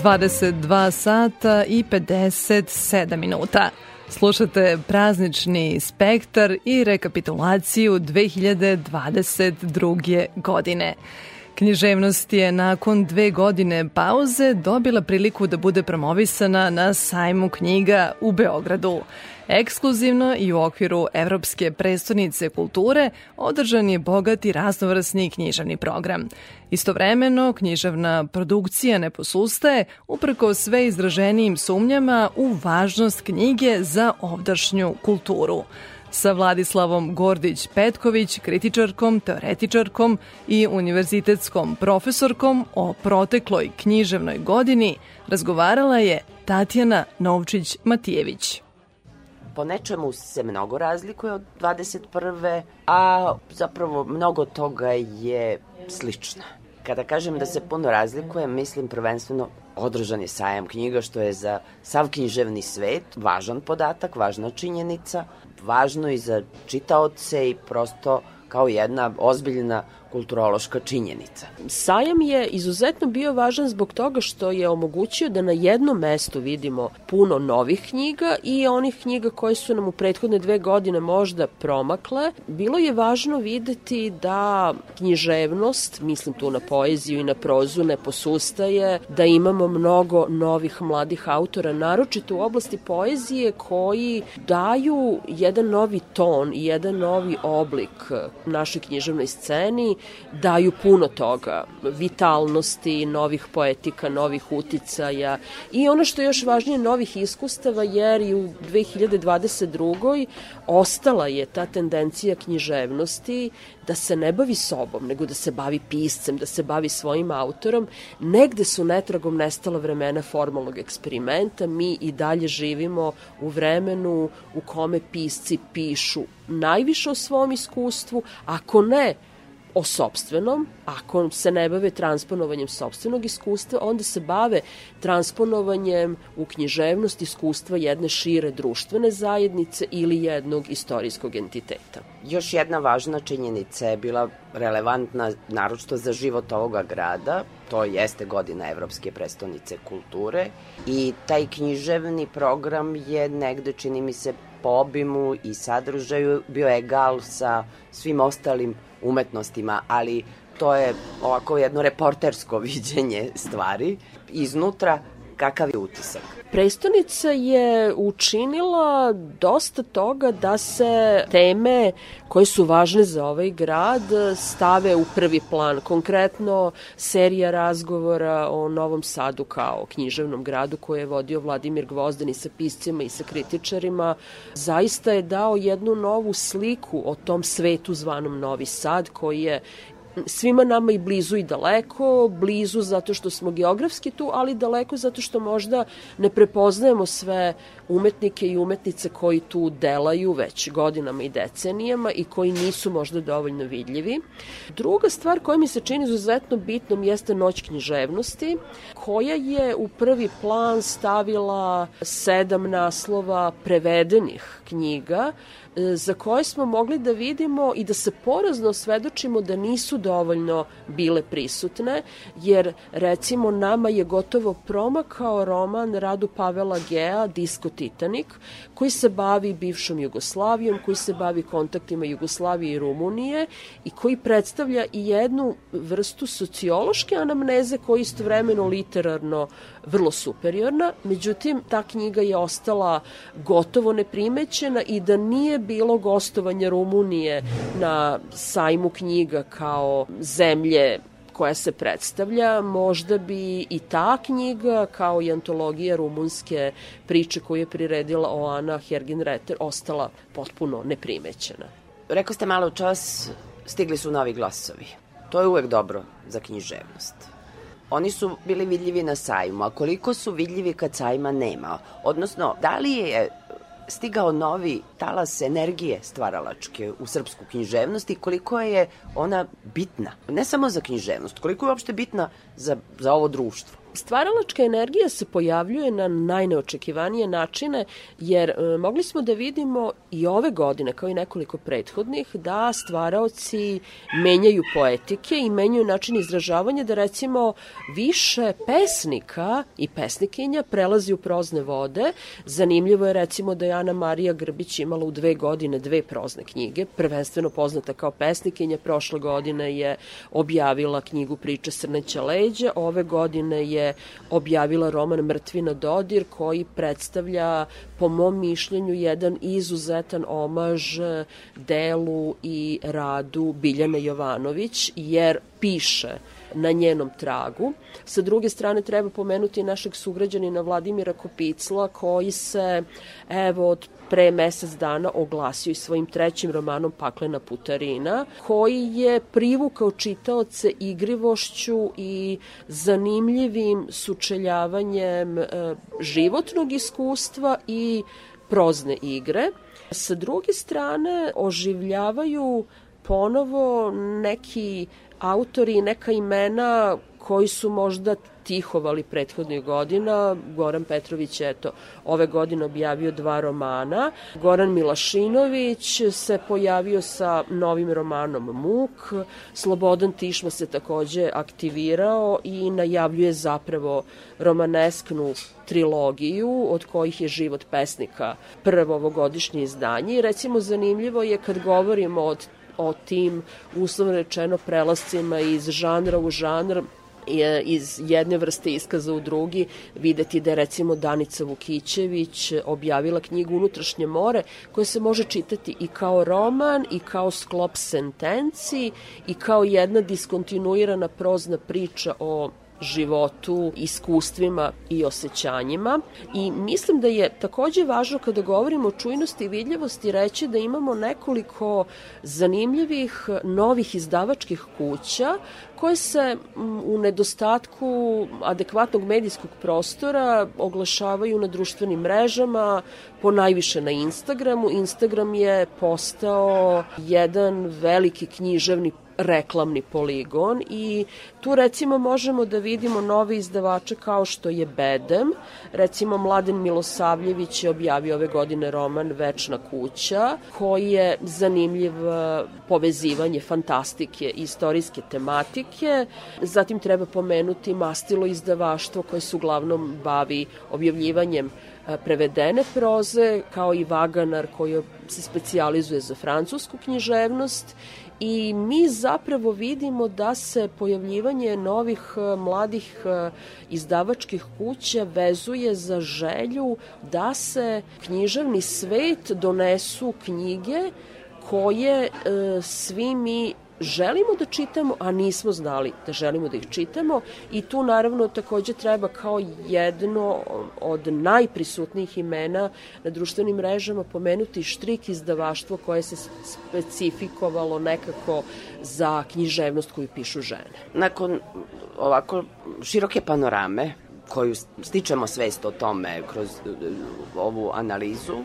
22 sata i 57 minuta. Slušate praznični spektar i rekapitulaciju 2022. godine. Književnost je nakon dve godine pauze dobila priliku da bude promovisana na sajmu knjiga u Beogradu. Ekskluzivno i u okviru Evropske prestonice kulture održan je bogat i raznovrsni književni program. Istovremeno, književna produkcija ne posustaje uprko sve izraženijim sumnjama u važnost knjige za ovdašnju kulturu sa Vladislavom Gordić-Petković, kritičarkom, teoretičarkom i univerzitetskom profesorkom o protekloj književnoj godini razgovarala je Tatjana Novčić-Matijević. po nečemu se mnogo razlikuje od 21. a zapravo mnogo toga je slično. Kada kažem da se puno razlikuje, mislim prvenstveno održan je sajam knjiga, što je za sav književni svet važan podatak, važna činjenica, važno i za čitaoce i prosto kao jedna ozbiljna kulturološka činjenica. Sajam je izuzetno bio važan zbog toga što je omogućio da na jednom mestu vidimo puno novih knjiga i onih knjiga koje su nam u prethodne dve godine možda promakle. Bilo je važno videti da književnost, mislim tu na poeziju i na prozu, ne posustaje, da imamo mnogo novih mladih autora, naročito u oblasti poezije koji daju jedan novi ton i jedan novi oblik našoj književnoj sceni daju puno toga, vitalnosti, novih poetika, novih uticaja i ono što je još važnije, novih iskustava, jer i u 2022. ostala je ta tendencija književnosti da se ne bavi sobom, nego da se bavi piscem, da se bavi svojim autorom. Negde su netragom nestala vremena formalnog eksperimenta, mi i dalje živimo u vremenu u kome pisci pišu najviše o svom iskustvu, ako ne o sobstvenom, ako se ne bave transponovanjem sobstvenog iskustva, onda se bave transponovanjem u književnost iskustva jedne šire društvene zajednice ili jednog istorijskog entiteta. Još jedna važna činjenica je bila relevantna naročito za život ovoga grada, to jeste godina Evropske prestonice kulture i taj književni program je negde, čini mi se, po obimu i sadržaju bio egal sa svim ostalim umetnostima, ali to je ovako jedno reportersko [LAUGHS] viđenje stvari. Iznutra kakav je utisak? Prestonica je učinila dosta toga da se teme koje su važne za ovaj grad stave u prvi plan. Konkretno serija razgovora o Novom Sadu kao književnom gradu koje je vodio Vladimir Gvozden i sa piscima i sa kritičarima zaista je dao jednu novu sliku o tom svetu zvanom Novi Sad koji je svima nama i blizu i daleko, blizu zato što smo geografski tu, ali daleko zato što možda ne prepoznajemo sve umetnike i umetnice koji tu delaju već godinama i decenijama i koji nisu možda dovoljno vidljivi. Druga stvar koja mi se čini izuzetno bitnom jeste Noć književnosti, koja je u prvi plan stavila sedam naslova prevedenih knjiga za koje smo mogli da vidimo i da se porazno svedočimo da nisu dovoljno bile prisutne, jer recimo nama je gotovo promakao roman Radu Pavela Gea Disko Titanik, koji se bavi bivšom Jugoslavijom, koji se bavi kontaktima Jugoslavije i Rumunije i koji predstavlja i jednu vrstu sociološke anamneze koja je istovremeno literarno vrlo superiorna, međutim ta knjiga je ostala gotovo neprimećena i da nije bilo gostovanja Rumunije na sajmu knjiga kao zemlje koja se predstavlja, možda bi i ta knjiga kao i antologija rumunske priče koju je priredila Oana Hergenreter ostala potpuno neprimećena. Rekao ste malo čas, stigli su novi glasovi. To je uvek dobro za književnost. Oni su bili vidljivi na sajmu, a koliko su vidljivi kad sajma nema? Odnosno, da li je stigao novi talas energije stvaralačke u srpsku književnost i koliko je ona bitna, ne samo za književnost, koliko je uopšte bitna za, za ovo društvo. Stvaralačka energija se pojavljuje na najneočekivanije načine, jer e, mogli smo da vidimo i ove godine, kao i nekoliko prethodnih, da stvaraoci menjaju poetike i menjaju način izražavanja, da recimo više pesnika i pesnikinja prelazi u prozne vode. Zanimljivo je recimo da je Ana Marija Grbić imala u dve godine dve prozne knjige, prvenstveno poznata kao pesnikinja, prošle godine je objavila knjigu Priče Srneća leđa, ove godine je objavila roman Mrtvina Dodir koji predstavlja po mom mišljenju jedan izuzetan omaž delu i radu Biljane Jovanović jer piše na njenom tragu. Sa druge strane treba pomenuti našeg sugrađanina Vladimira Kopicla koji se evo od pre mesec dana oglasio i svojim trećim romanom Paklena putarina, koji je privukao čitaoce igrivošću i zanimljivim sučeljavanjem e, životnog iskustva i prozne igre. Sa druge strane, oživljavaju ponovo neki autori neka imena koji su možda tihovali prethodnih godina. Goran Petrović je eto, ove godine objavio dva romana. Goran Milašinović se pojavio sa novim romanom Muk. Slobodan Tišma se takođe aktivirao i najavljuje zapravo romanesknu trilogiju od kojih je život pesnika prvo ovogodišnje izdanje. I recimo zanimljivo je kad govorimo od o tim uslovno rečeno prelascima iz žanra u žanr iz jedne vrste iskaza u drugi videti da je recimo Danica Vukićević objavila knjigu Unutrašnje more koja se može čitati i kao roman i kao sklop sentenci i kao jedna diskontinuirana prozna priča o životu, iskustvima i osjećanjima. I mislim da je takođe važno kada govorimo o čujnosti i vidljivosti reći da imamo nekoliko zanimljivih novih izdavačkih kuća koje se u nedostatku adekvatnog medijskog prostora oglašavaju na društvenim mrežama, po najviše na Instagramu. Instagram je postao jedan veliki književni reklamni poligon i tu recimo možemo da vidimo nove izdavače kao što je Bedem, recimo Mladen Milosavljević je objavio ove godine roman Večna kuća, koji je zanimljiv e, povezivanje fantastike i istorijske tematike. Zatim treba pomenuti Mastilo izdavaštvo koje se uglavnom bavi objavljivanjem prevedene proze, kao i Vaganar koji se specijalizuje za francusku književnost. I mi zapravo vidimo da se pojavljivanje novih mladih izdavačkih kuća vezuje za želju da se književni svet donesu knjige koje e, svi mi želimo da čitamo, a nismo znali da želimo da ih čitamo i tu naravno takođe treba kao jedno od najprisutnijih imena na društvenim mrežama pomenuti štrik izdavaštvo koje se specifikovalo nekako za književnost koju pišu žene. Nakon ovako široke panorame koju stičemo svest o tome kroz e, ovu analizu,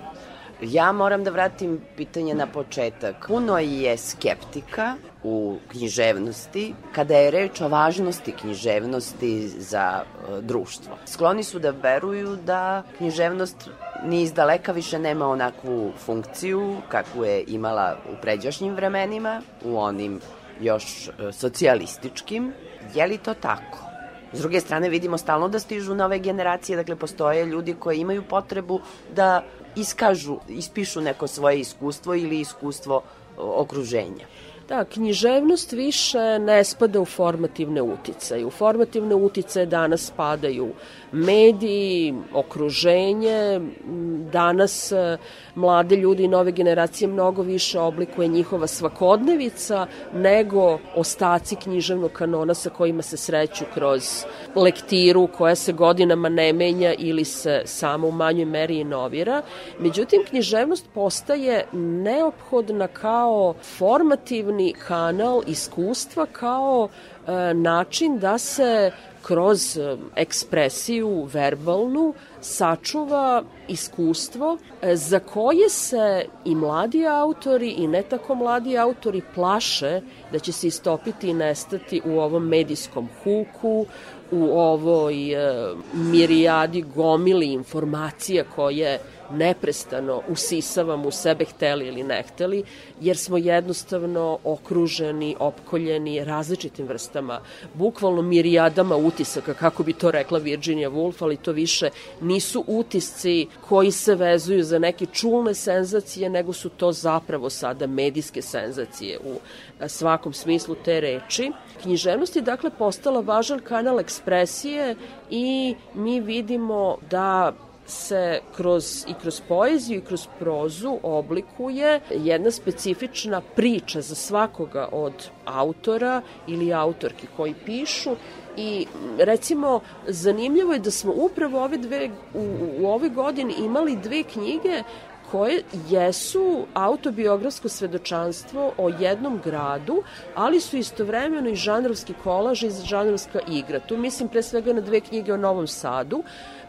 Ja moram da vratim pitanje na početak. Puno je skeptika u književnosti kada je reč o važnosti književnosti za e, društvo. Skloni su da veruju da književnost ni iz daleka više nema onakvu funkciju kakvu je imala u pređašnjim vremenima, u onim još e, socijalističkim. Je li to tako? S druge strane vidimo stalno da stižu nove generacije, dakle postoje ljudi koji imaju potrebu da iskažu, ispišu neko svoje iskustvo ili iskustvo okruženja. Da, književnost više ne spada u formativne uticaje. U formativne uticaje danas spadaju mediji, okruženje, danas e, mlade ljudi i nove generacije mnogo više oblikuje njihova svakodnevica nego ostaci književnog kanona sa kojima se sreću kroz lektiru koja se godinama ne menja ili se samo u manjoj meri inovira. Međutim, književnost postaje neophodna kao formativni kanal iskustva, kao e, način da se kroz e, ekspresiju verbalnu sačuva iskustvo e, za koje se i mladi autori i ne tako mladi autori plaše da će se istopiti i nestati u ovom medijskom huku, u ovoj mirijadi gomili informacija koje neprestano usisavamo u sebe hteli ili ne hteli, jer smo jednostavno okruženi, opkoljeni različitim vrstama, bukvalno mirijadama utisaka, kako bi to rekla Virginia Woolf, ali to više nisu utisci koji se vezuju za neke čulne senzacije, nego su to zapravo sada medijske senzacije u svakom smislu te reči. Književnost je dakle postala važan kanal ekspresije i mi vidimo da se kroz, i kroz poeziju i kroz prozu oblikuje jedna specifična priča za svakoga od autora ili autorki koji pišu i recimo zanimljivo je da smo upravo ove dve, u, u ovoj godini imali dve knjige koje jesu autobiografsko svedočanstvo o jednom gradu, ali su istovremeno i žanrovski kolaž i žanrovska igra. Tu mislim pre svega na dve knjige o Novom Sadu,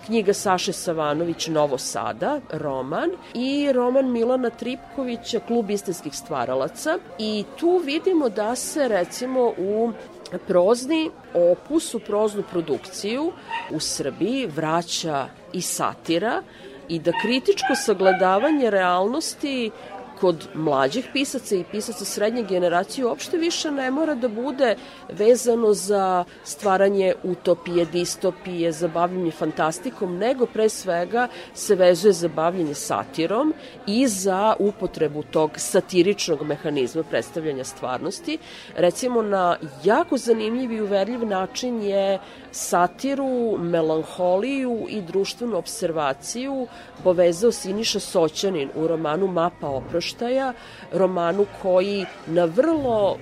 knjiga Saše Savanović Novo Sada, roman, i roman Milana Tripkovića Klub istinskih stvaralaca. I tu vidimo da se recimo u prozni opus, u proznu produkciju u Srbiji vraća i satira i da kritičko sagledavanje realnosti kod mlađih pisaca i pisaca srednje generacije uopšte više ne mora da bude vezano za stvaranje utopije, distopije, za bavljanje fantastikom, nego pre svega se vezuje za bavljanje satirom i za upotrebu tog satiričnog mehanizma predstavljanja stvarnosti. Recimo na jako zanimljiv i uverljiv način je satiru, melanholiju i društvenu observaciju povezao Siniša Soćanin u romanu Mapa oproštaja, romanu koji na vrlo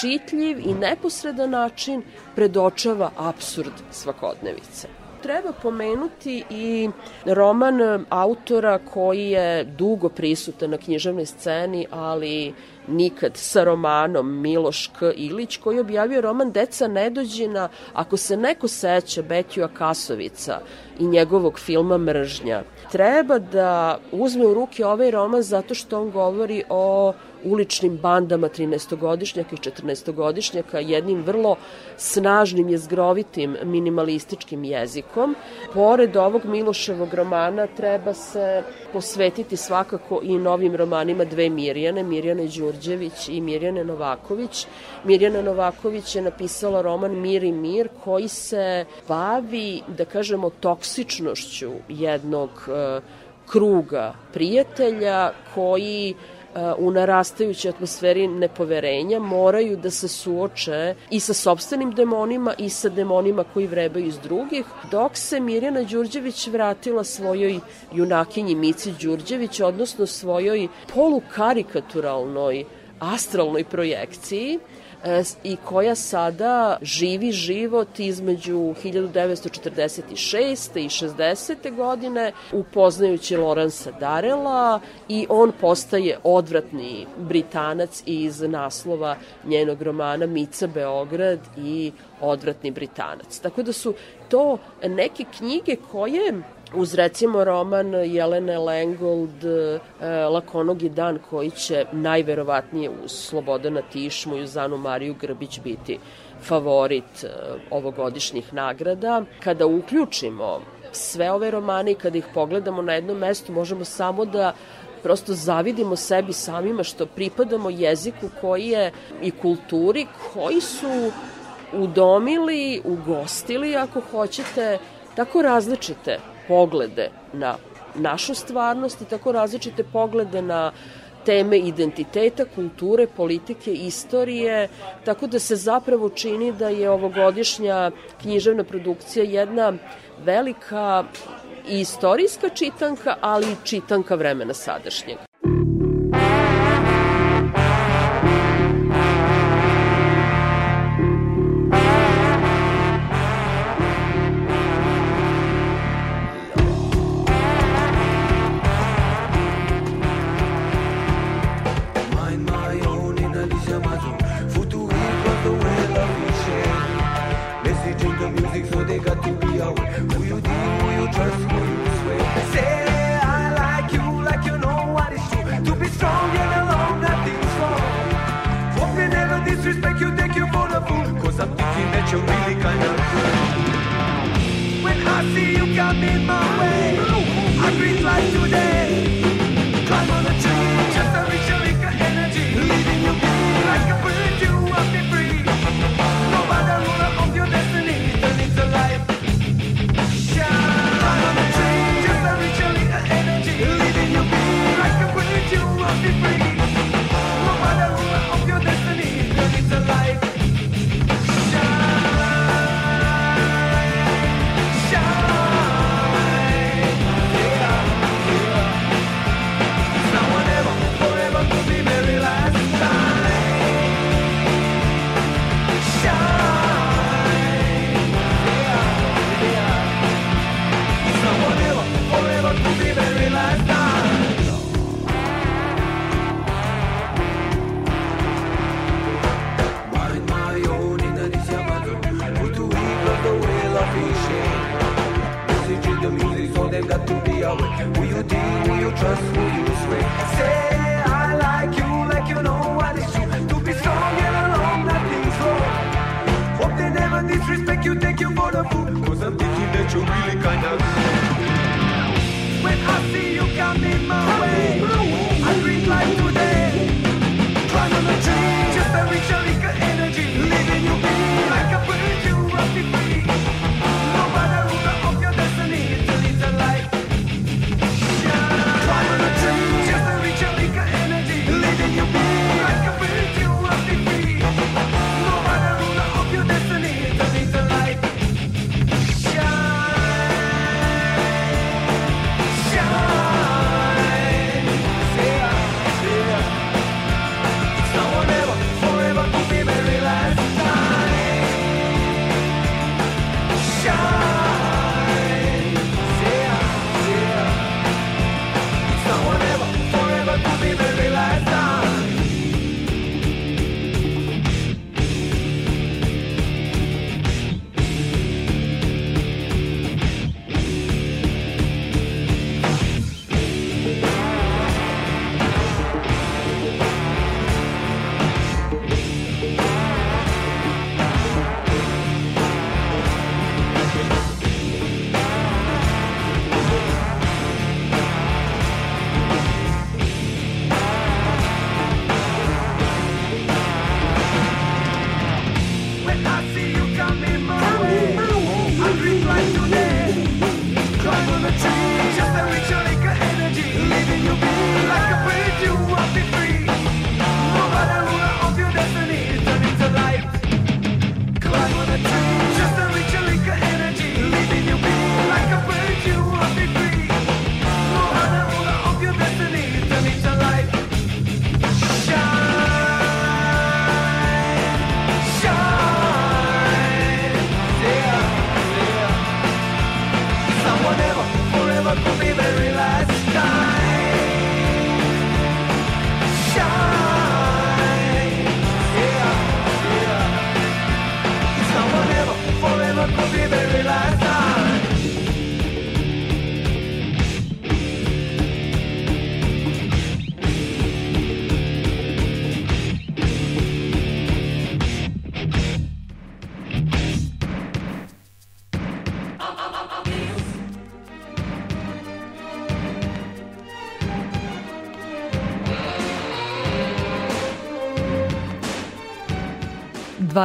čitljiv i neposredan način predočava absurd svakodnevice. Treba pomenuti i roman autora koji je dugo prisutan na književnoj sceni, ali nikad sa romanom Miloš K. Ilić koji je objavio roman Deca nedođena, ako se neko seća Betju Kasovica i njegovog filma Mržnja, treba da uzme u ruke ovaj roman zato što on govori o uličnim bandama 13-godišnjaka i 14-godišnjaka jednim vrlo snažnim, jezgrovitim, minimalističkim jezikom. Pored ovog Miloševog romana treba se posvetiti svakako i novim romanima dve Mirjane, Mirjane Đurđević i Mirjane Novaković. Mirjana Novaković je napisala roman Mir i mir koji se bavi, da kažemo, toksičnošću jednog uh, kruga prijatelja koji u narastajućoj atmosferi nepoverenja moraju da se suoče i sa sobstvenim demonima i sa demonima koji vrebaju iz drugih, dok se Mirjana Đurđević vratila svojoj junakinji Mici Đurđević, odnosno svojoj polukarikaturalnoj astralnoj projekciji i koja sada živi život između 1946. i 60. godine upoznajući Lorensa Darela i on postaje odvratni Britanac iz naslova njenog romana Mica Beograd i odvratni Britanac. Tako da su to neke knjige koje uz recimo roman Jelene Lengold e, Lakonogi dan koji će najverovatnije uz Slobodana Tišmu i uz Anu Mariju Grbić biti favorit e, ovogodišnjih nagrada. Kada uključimo sve ove romane i kada ih pogledamo na jednom mestu možemo samo da prosto zavidimo sebi samima što pripadamo jeziku koji je i kulturi koji su udomili, ugostili ako hoćete tako različite poglede na našu stvarnost i tako različite poglede na teme identiteta, kulture, politike, istorije, tako da se zapravo čini da je ovogodišnja književna produkcija jedna velika i istorijska čitanka, ali i čitanka vremena sadašnjeg. be strong and alone, nothing's wrong. Hope they never disrespect you, take you for a fool. Cause I'm thinking that you're really kinda cool. When I see you got me mad. that to be a wicked. Who you deal, Will you trust, Will you sway. Say I like you, like you know what is true. To be strong and alone, nothing's wrong. Hope they never disrespect you, take you for the fool. Cause I'm thinking that you're really kinda. When I see you coming my way, I dream like today. Trying to change, just a ritual.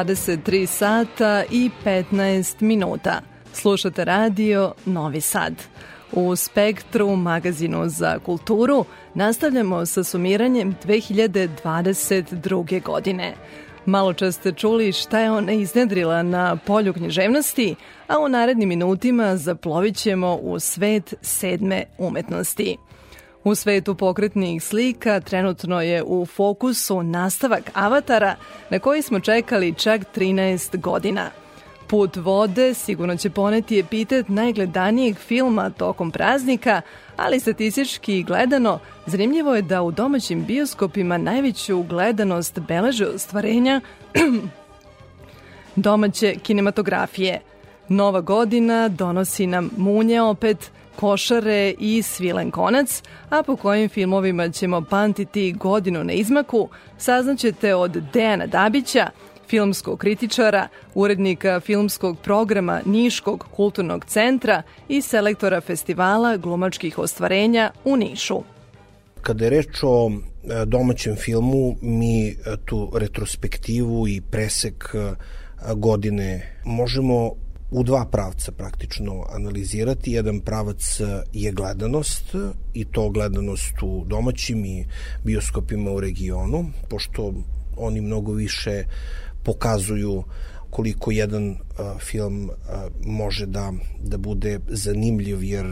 23 sata i 15 minuta. Slušate radio Novi Sad. U Spektru, magazinu za kulturu, nastavljamo sa sumiranjem 2022. godine. Malo čas ste čuli šta je ona iznedrila na polju književnosti, a u narednim minutima zaplovit ćemo u svet sedme umetnosti. U svetu pokretnih slika trenutno je u fokusu nastavak Avatara na koji smo čekali čak 13 godina. Put vode sigurno će poneti epitet najgledanijeg filma tokom praznika, ali statistički gledano, zanimljivo je da u domaćim bioskopima najveću gledanost beleže ostvarenja [CLEARS THROAT] domaće kinematografije. Nova godina donosi nam munje opet, košare i svilen konac, a po kojim filmovima ćemo pamtiti godinu na izmaku, saznaćete od Dejana Dabića, filmskog kritičara, urednika filmskog programa Niškog kulturnog centra i selektora festivala glumačkih ostvarenja u Nišu. Kada je reč o e, domaćem filmu, mi e, tu retrospektivu i presek e, godine možemo u dva pravca praktično analizirati. Jedan pravac je gledanost i to gledanost u domaćim i bioskopima u regionu, pošto oni mnogo više pokazuju koliko jedan uh, film uh, može da, da bude zanimljiv, jer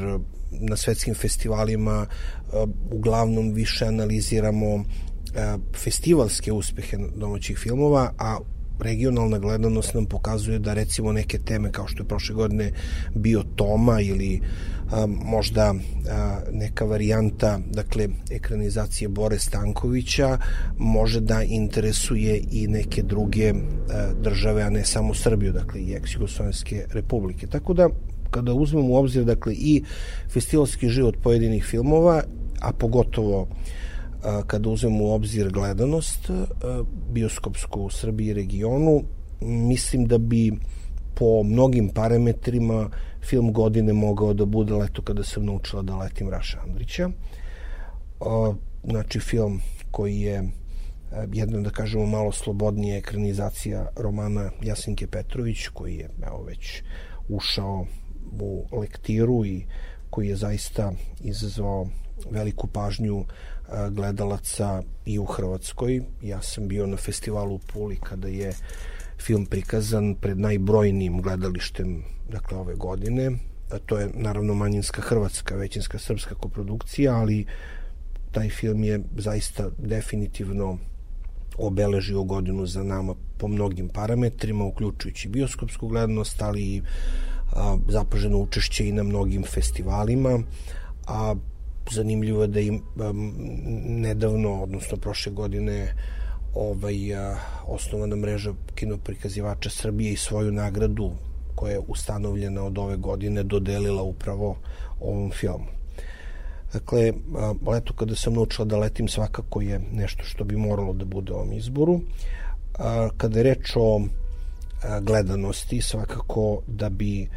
na svetskim festivalima uh, uglavnom više analiziramo festivalske uspehe domaćih filmova, a regionalna gledanost nam pokazuje da recimo neke teme kao što je prošle godine bio Toma ili a, možda a, neka varijanta dakle ekranizacije Bore Stankovića može da interesuje i neke druge a, države a ne samo Srbiju dakle i ex-Jugoslovenske republike. Tako da kada uzmemo u obzir dakle i festivalski život pojedinih filmova a pogotovo kada uzmemo u obzir gledanost bioskopsku u Srbiji i regionu, mislim da bi po mnogim parametrima film godine mogao da bude leto kada sam naučila da letim Raša Andrića. Znači film koji je jedna, da kažemo, malo slobodnija ekranizacija romana Jasinke Petrović, koji je evo, već ušao u lektiru i koji je zaista izazvao veliku pažnju gledalaca i u Hrvatskoj. Ja sam bio na festivalu u Puli kada je film prikazan pred najbrojnijim gledalištem dakle ove godine. A to je naravno manjinska hrvatska, većinska srpska koprodukcija, ali taj film je zaista definitivno obeležio godinu za nama po mnogim parametrima, uključujući bioskopsku gledanost, ali i zapaženo učešće i na mnogim festivalima, a zanimljivo da im um, nedavno, odnosno prošle godine, ovaj, a, osnovana mreža kinoprikazivača Srbije i svoju nagradu koja je ustanovljena od ove godine dodelila upravo ovom filmu. Dakle, leto kada sam naučila da letim svakako je nešto što bi moralo da bude u ovom izboru. Kada je reč o gledanosti, svakako da bi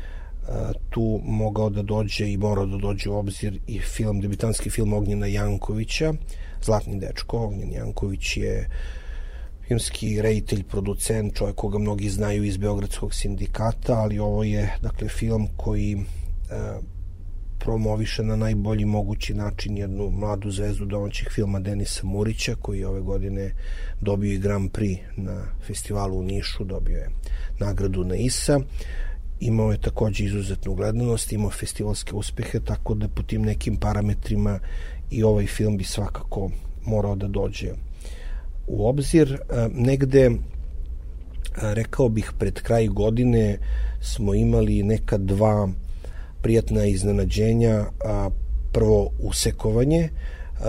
tu mogao da dođe i morao da dođe u obzir i film, debitanski film Ognjena Jankovića, Zlatni dečko. Ognjen Janković je filmski rejitelj, producent, čovjek koga mnogi znaju iz Beogradskog sindikata, ali ovo je dakle film koji e, promoviše na najbolji mogući način jednu mladu zvezdu domaćih filma Denisa Murića, koji je ove godine dobio i Grand Prix na festivalu u Nišu, dobio je nagradu na ISA imao je takođe izuzetnu gledanost, imao festivalske uspehe, tako da po tim nekim parametrima i ovaj film bi svakako morao da dođe u obzir. E, negde, e, rekao bih, pred kraj godine smo imali neka dva prijatna iznenađenja. Prvo, usekovanje,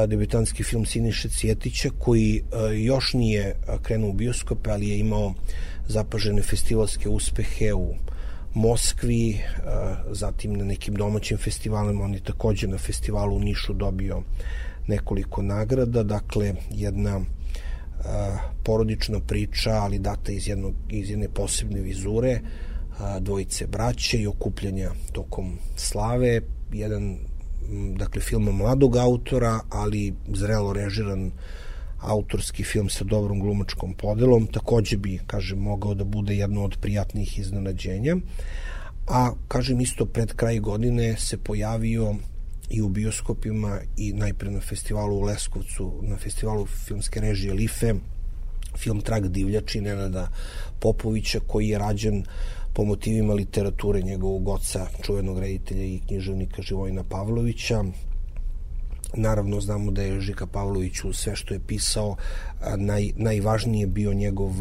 debitanski film Siniše Cjetića, koji e, još nije krenuo u bioskope, ali je imao zapažene festivalske uspehe u Moskvi, zatim na nekim domaćim festivalima, on je takođe na festivalu u Nišu dobio nekoliko nagrada, dakle jedna porodična priča, ali data iz, jednog, iz jedne posebne vizure, dvojice braće i okupljanja tokom slave, jedan dakle film mladog autora, ali zrelo režiran autorski film sa dobrom glumačkom podelom, takođe bi, kažem, mogao da bude jedno od prijatnih iznenađenja. A, kažem, isto pred kraj godine se pojavio i u bioskopima i najpre na festivalu u Leskovcu, na festivalu filmske režije Life, film Trag divljači Nenada Popovića koji je rađen po motivima literature njegovog oca, čuvenog reditelja i književnika Živojina Pavlovića, Naravno, znamo da je Žika Pavlović u sve što je pisao naj, najvažnije bio njegov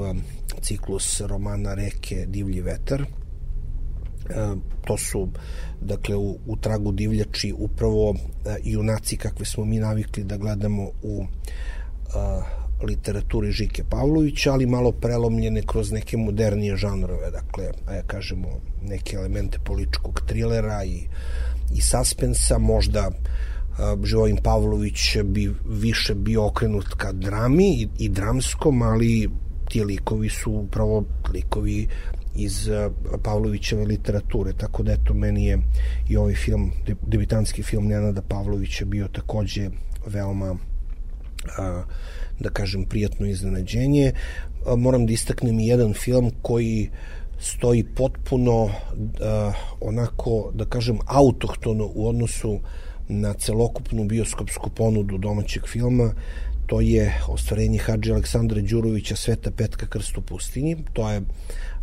ciklus romana Reke Divlji vetar. To su, dakle, u, u tragu divljači upravo junaci kakve smo mi navikli da gledamo u literaturi Žike Pavlovića, ali malo prelomljene kroz neke modernije žanrove, dakle, ja kažemo, neke elemente političkog trilera i, i suspensa, možda uh, Živojin Pavlović bi više bio okrenut ka drami i, i dramskom, ali ti likovi su upravo likovi iz Pavlovićeve literature, tako da eto meni je i ovaj film, debitanski film Nenada Pavlovića bio takođe veoma da kažem prijatno iznenađenje. Moram da istaknem i jedan film koji stoji potpuno onako, da kažem, autohtono u odnosu na celokupnu bioskopsku ponudu domaćeg filma, to je ostvarenje Hadži Aleksandra Đurovića Sveta petka krst u pustinji. To je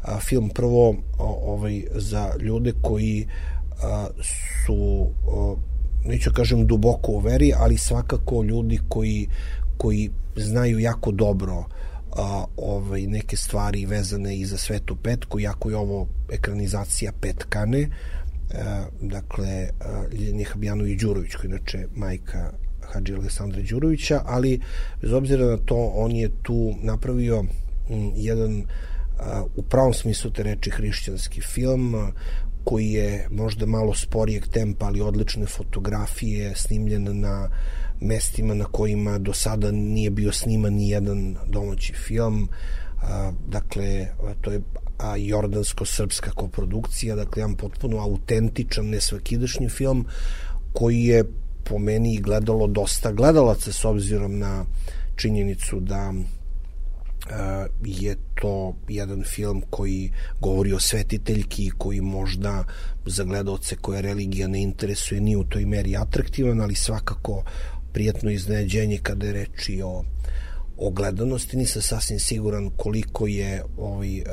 a, film prvo o, ovaj za ljude koji a, su a, neću kažem duboko u veri, ali svakako ljudi koji koji znaju jako dobro a, ovaj, neke stvari vezane i za Svetu petku, jako je ovo ekranizacija petkane, dakle, e, Ljeljani Habjanović Đurović, koji inače majka Hadži Aleksandra Đurovića, ali bez obzira na to, on je tu napravio jedan u pravom smislu te reči hrišćanski film koji je možda malo sporijeg tempa, ali odlične fotografije, snimljen na mestima na kojima do sada nije bio sniman ni jedan domaći film, dakle, to je a jordansko-srpska koprodukcija, dakle jedan potpuno autentičan, nesvakidašnji film koji je po meni gledalo dosta gledalaca s obzirom na činjenicu da je to jedan film koji govori o svetiteljki koji možda za gledalce koje religija ne interesuje ni u toj meri atraktivan, ali svakako prijatno iznenađenje kada je reči o o gledanosti, nisam sasvim siguran koliko je ovaj,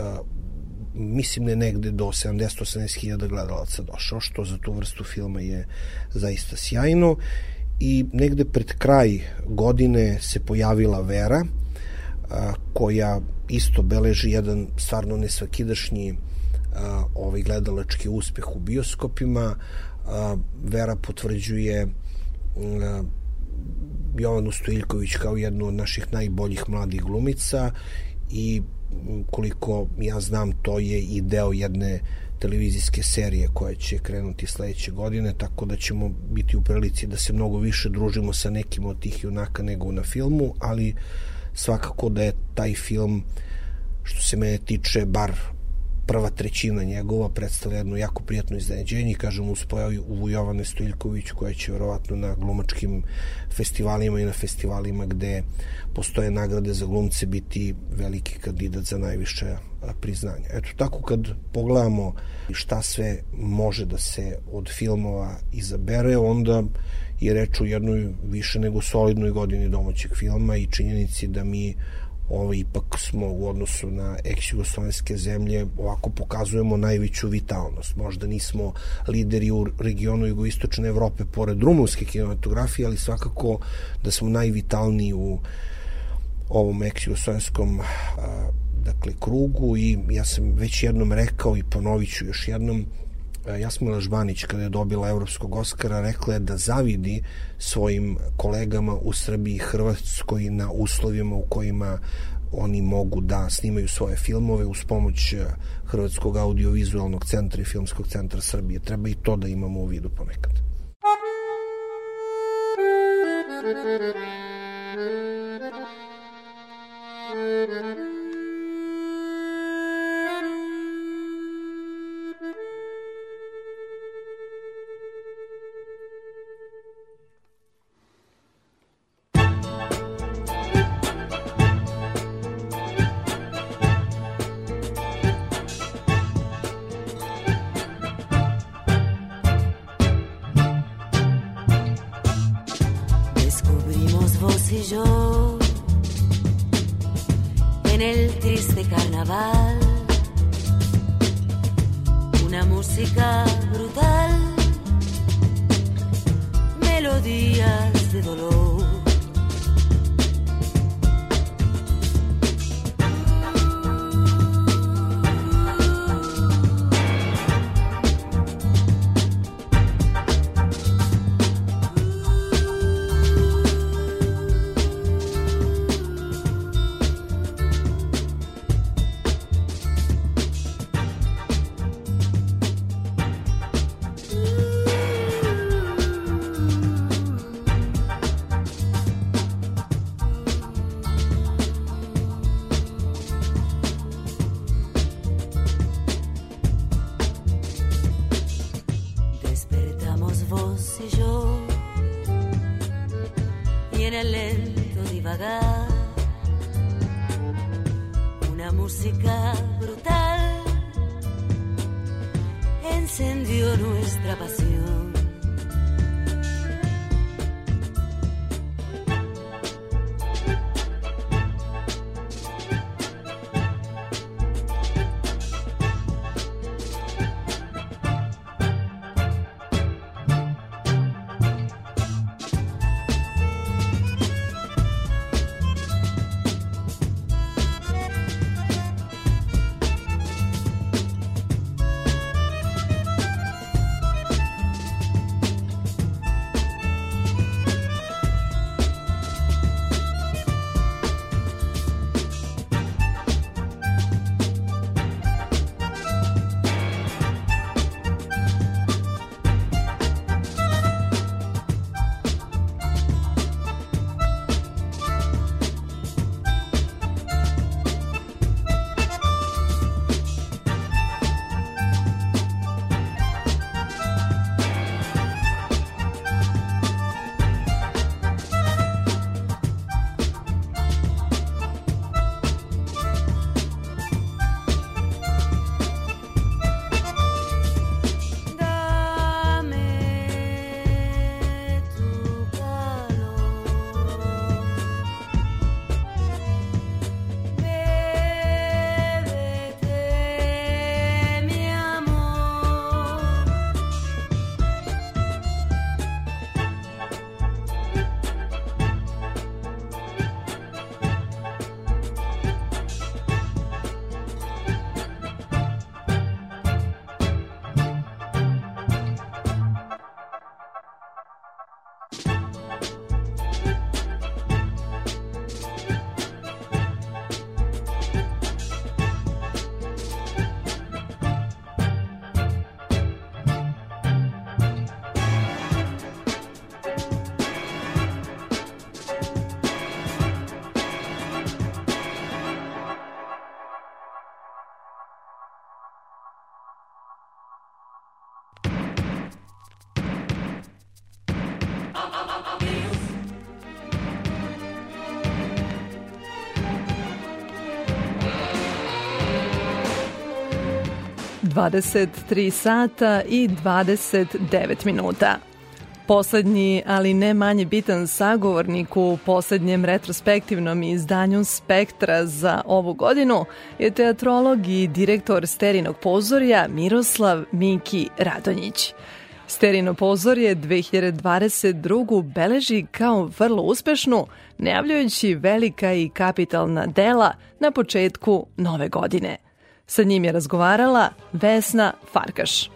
mislim ne negde do 70-80 hiljada gledalaca došao, što za tu vrstu filma je zaista sjajno i negde pred kraj godine se pojavila Vera, a, koja isto beleži jedan stvarno nesvakidašnji a, ovaj gledalački uspeh u bioskopima. A, Vera potvrđuje a, Jovanu Stojiljković kao jednu od naših najboljih mladih glumica i koliko ja znam to je i deo jedne televizijske serije koja će krenuti sledeće godine, tako da ćemo biti u prilici da se mnogo više družimo sa nekim od tih junaka nego na filmu, ali svakako da je taj film što se mene tiče bar prva trećina njegova predstavlja jedno jako prijatno iznenađenje i kažem uz pojavu Jovane Stojiljković koja će verovatno na glumačkim festivalima i na festivalima gde postoje nagrade za glumce biti veliki kandidat za najviše priznanja. Eto tako kad pogledamo šta sve može da se od filmova izabere, onda je reč o jednoj više nego solidnoj godini domaćeg filma i činjenici da mi ovo, ipak smo u odnosu na ex-jugoslovenske zemlje ovako pokazujemo najveću vitalnost. Možda nismo lideri u regionu jugoistočne Evrope pored rumunske kinematografije, ali svakako da smo najvitalniji u ovom ex-jugoslovenskom dakle, krugu i ja sam već jednom rekao i ponovit ću još jednom Jasmila Žbanić kada je dobila Evropskog Oscara rekla je da zavidi svojim kolegama u Srbiji i Hrvatskoj na uslovima u kojima oni mogu da snimaju svoje filmove uz pomoć e, Hrvatskog audiovizualnog centra i Filmskog centra Srbije. Treba i to da imamo u vidu ponekad. actriz de carnaval. 23 sata i 29 minuta. Poslednji, ali ne manje bitan sagovornik u poslednjem retrospektivnom izdanju Spektra za ovu godinu je teatrolog i direktor Sterinog pozorja Miroslav Miki Radonjić. Sterino pozorje 2022. beleži kao vrlo uspešnu, najavljujući velika i kapitalna dela na početku nove godine. Sa njim je razgovarala Vesna Farkaš.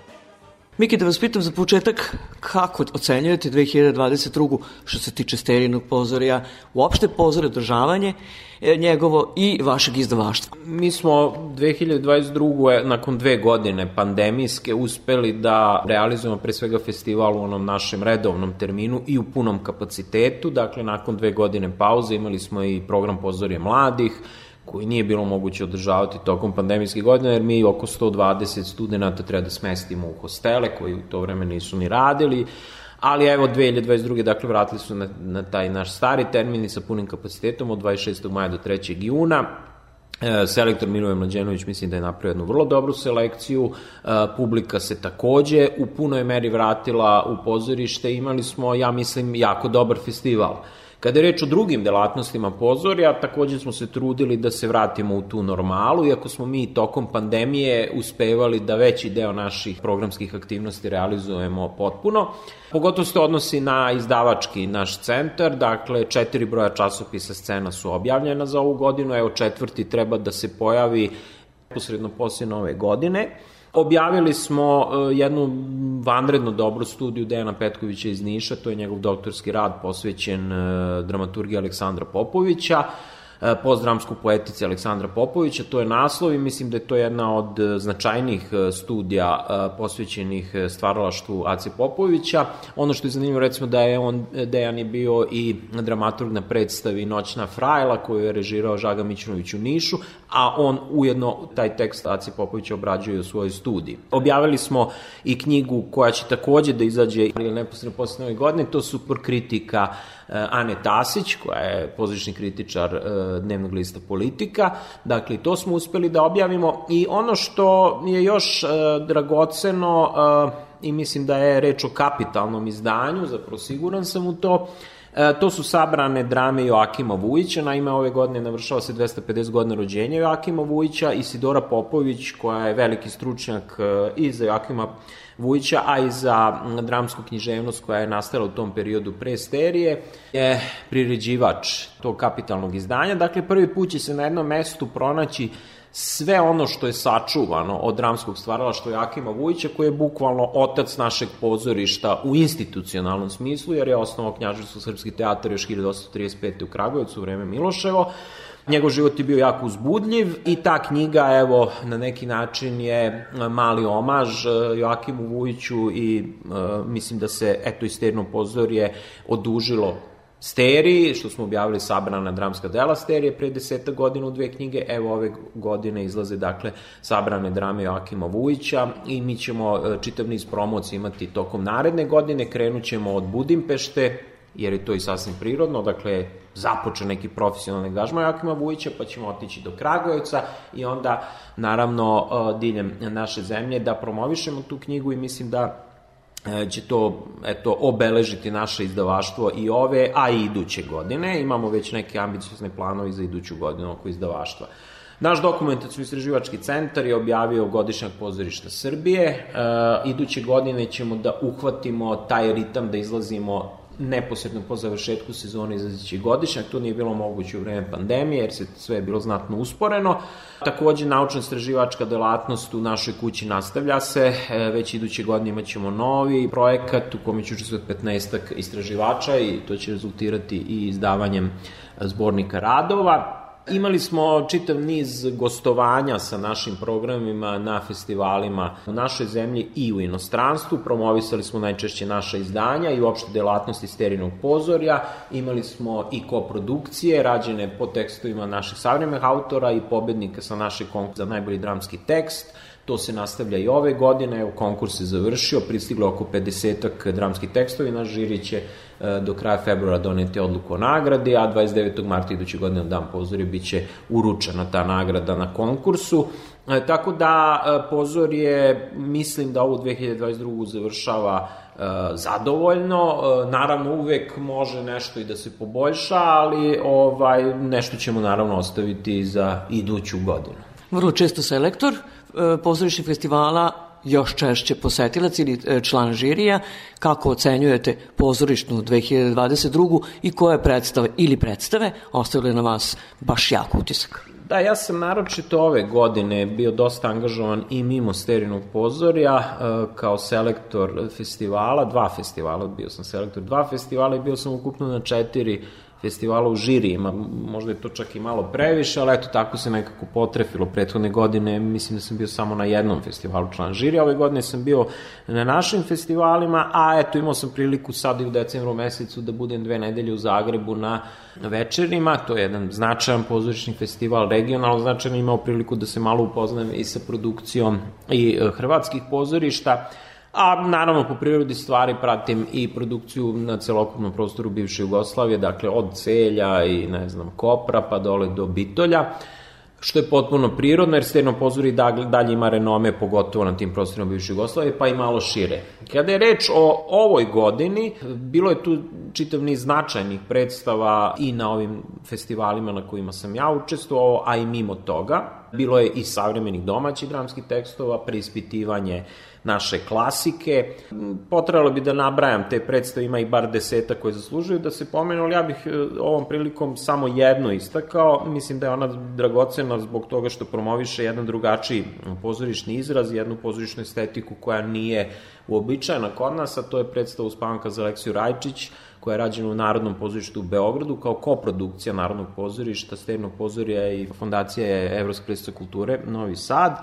Miki, da vas pitam za početak, kako ocenjujete 2022. što se tiče sterinog pozorja, uopšte pozor održavanje e, njegovo i vašeg izdavaštva? Mi smo 2022. nakon dve godine pandemijske uspeli da realizujemo pre svega festival u onom našem redovnom terminu i u punom kapacitetu, dakle nakon dve godine pauze imali smo i program pozorje mladih, koji nije bilo moguće održavati tokom pandemijske godine, jer mi oko 120 studenta treba da smestimo u hostele, koji u to vreme nisu ni radili, ali evo 2022. dakle vratili su na, na taj naš stari termin i sa punim kapacitetom od 26. maja do 3. juna. E, selektor Miloje Mlađenović mislim da je napravio jednu vrlo dobru selekciju, e, publika se takođe u punoj meri vratila u pozorište, imali smo, ja mislim, jako dobar festival. Kada je reč o drugim delatnostima pozorja, takođe smo se trudili da se vratimo u tu normalu, iako smo mi tokom pandemije uspevali da veći deo naših programskih aktivnosti realizujemo potpuno. Pogotovo se odnosi na izdavački naš centar, dakle četiri broja časopisa scena su objavljena za ovu godinu, evo četvrti treba da se pojavi posredno poslije nove godine. Objavili smo e, jednu vanredno dobru studiju Dejana Petkovića iz Niša, to je njegov doktorski rad posvećen e, dramaturgiji Aleksandra Popovića. E, postdramsku poetici Aleksandra Popovića, to je naslov i mislim da je to jedna od e, značajnih e, studija posvećenih stvaralaštvu Ace Popovića. Ono što je zanimljivo recimo da je on, Dejan je bio i dramaturg na predstavi Noćna frajla koju je režirao Žaga Mićunović u Nišu, a on ujedno taj tekst Ace Popovića obrađuje u svojoj studiji. Objavili smo i knjigu koja će takođe da izađe ili neposredno posle nove godine, to su kritika Ane Tasić, koja je pozorišni kritičar eh, dnevnog lista Politika. Dakle, to smo uspeli da objavimo i ono što je još eh, dragoceno i mislim da je reč o kapitalnom izdanju, zapravo siguran sam u to, E, to su sabrane drame Joakima Vujića, naime ove godine navršava se 250 godina rođenja Joakima Vujića i Sidora Popović, koja je veliki stručnjak e, i za Joakima Vujića, a i za dramsku književnost koja je nastala u tom periodu pre sterije, je priređivač tog kapitalnog izdanja. Dakle, prvi put će se na jednom mestu pronaći sve ono što je sačuvano od dramskog stvaralaštva Jakima Vujića, koji je bukvalno otac našeg pozorišta u institucionalnom smislu, jer je osnovao Knjažarstvo Srpski teatar još 1835. u Kragujevcu u vreme Miloševo. Njegov život je bio jako uzbudljiv i ta knjiga, evo, na neki način je mali omaž e, Joakimu Vujiću i uh, mislim da se, eto, isterno pozorje odužilo Steri, što smo objavili sabrana dramska dela Sterije pre deseta godina u dve knjige, evo ove godine izlaze dakle sabrane drame Joakima Vujića i mi ćemo e, čitav niz promocija imati tokom naredne godine, krenut ćemo od Budimpešte, jer je to i sasvim prirodno, dakle započe neki profesionalni gažma Joakima Vujića, pa ćemo otići do Kragujevca i onda naravno e, diljem naše zemlje da promovišemo tu knjigu i mislim da će to eto, obeležiti naše izdavaštvo i ove, a i iduće godine. Imamo već neke ambiciozne planovi za iduću godinu oko izdavaštva. Naš dokumentacijno istraživački centar je objavio godišnjak pozorišta Srbije. E, iduće godine ćemo da uhvatimo taj ritam da izlazimo neposredno po završetku sezone izlazeći godišnjak. To nije bilo moguće u vreme pandemije jer se sve je bilo znatno usporeno. Takođe, naučno-istraživačka delatnost u našoj kući nastavlja se. E, već iduće godine imaćemo novi projekat u kome će učestvati 15 istraživača i to će rezultirati i izdavanjem zbornika radova. Imali smo čitav niz gostovanja sa našim programima na festivalima u našoj zemlji i u inostranstvu. Promovisali smo najčešće naša izdanja i uopšte delatnosti sterinog pozorja. Imali smo i koprodukcije rađene po tekstovima naših savremenih autora i pobednika sa našeg konkursa za najbolji dramski tekst. To se nastavlja i ove godine, evo konkurs se završio, pristiglo oko 50 dramskih tekstovi, naš žiri će e, do kraja februara doneti odluku o nagradi, a 29. marta iduće godine na dan pozorja biće uručena ta nagrada na konkursu. E, tako da e, pozor je, mislim da ovu 2022. završava zadovoljno. Naravno uvek može nešto i da se poboljša, ali ovaj nešto ćemo naravno ostaviti za iduću godinu. Vrlo često selektor pozorišnih festivala još češće posetilac ili e, član žirija, kako ocenjujete pozorišnu 2022. i koje predstave ili predstave ostavile na vas baš jak utisak? Da, ja sam naročito ove godine bio dosta angažovan i mimo sterinog pozorja e, kao selektor festivala, dva festivala, bio sam selektor dva festivala i bio sam ukupno na četiri festivala u žirijima, možda je to čak i malo previše, ali eto, tako se nekako potrefilo prethodne godine, mislim da sam bio samo na jednom festivalu član žirija, ove godine sam bio na našim festivalima, a eto, imao sam priliku sad i u decembru mesecu da budem dve nedelje u Zagrebu na večerima, to je jedan značajan pozorišni festival, regionalno značajan, imao priliku da se malo upoznam i sa produkcijom i e, hrvatskih pozorišta, A naravno po prirodi stvari pratim i produkciju na celokupnom prostoru bivše Jugoslavije, dakle od Celja i ne znam Kopra pa dole do Bitolja što je potpuno prirodno, jer Sterno pozori dalje ima renome, pogotovo na tim prostorima bivše Jugoslavije, pa i malo šire. Kada je reč o ovoj godini, bilo je tu čitav niz značajnih predstava i na ovim festivalima na kojima sam ja učestvovao, a i mimo toga. Bilo je i savremenih domaćih dramskih tekstova, preispitivanje naše klasike. Potrebalo bi da nabrajam te predstave, ima i bar deseta koje zaslužuju da se pomenu, ali ja bih e, ovom prilikom samo jedno istakao. Mislim da je ona dragocena zbog toga što promoviše jedan drugačiji pozorišni izraz, jednu pozorišnu estetiku koja nije uobičajena kod nas, a to je predstava Uspavanka za Aleksiju Rajčić, koja je rađena u Narodnom pozorištu u Beogradu kao koprodukcija Narodnog pozorišta, Sternog pozorija i Fondacija je Evropske predstava kulture Novi Sad.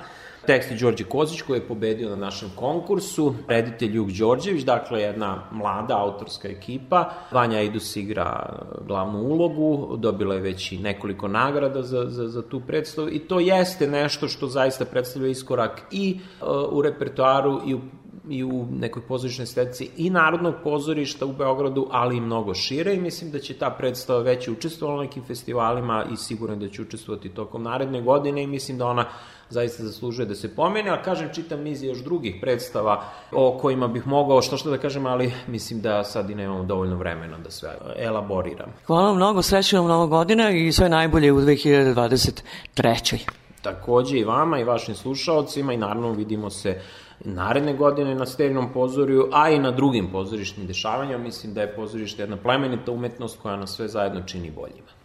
Tekst je Đorđe Kozić koji je pobedio na našem konkursu, reditelj Juk Đorđević, dakle jedna mlada autorska ekipa. Vanja Idus igra glavnu ulogu, dobila je već i nekoliko nagrada za, za, za tu predstavu i to jeste nešto što zaista predstavlja iskorak i uh, u repertoaru i u i u nekoj pozorišnoj estetici i Narodnog pozorišta u Beogradu, ali i mnogo šire i mislim da će ta predstava već učestvovala na nekim festivalima i sigurno da će učestvovati tokom naredne godine i mislim da ona zaista zaslužuje da se pomene, a kažem, čitam niz još drugih predstava o kojima bih mogao što što da kažem, ali mislim da sad i nemamo dovoljno vremena da sve elaboriram. Hvala vam mnogo, srećno mnogo godina i sve najbolje u 2023. Takođe i vama i vašim slušalcima i naravno vidimo se naredne godine na sterinom pozorju, a i na drugim pozorišnim dešavanjima. Mislim da je pozorište jedna plemenita umetnost koja nas sve zajedno čini boljima.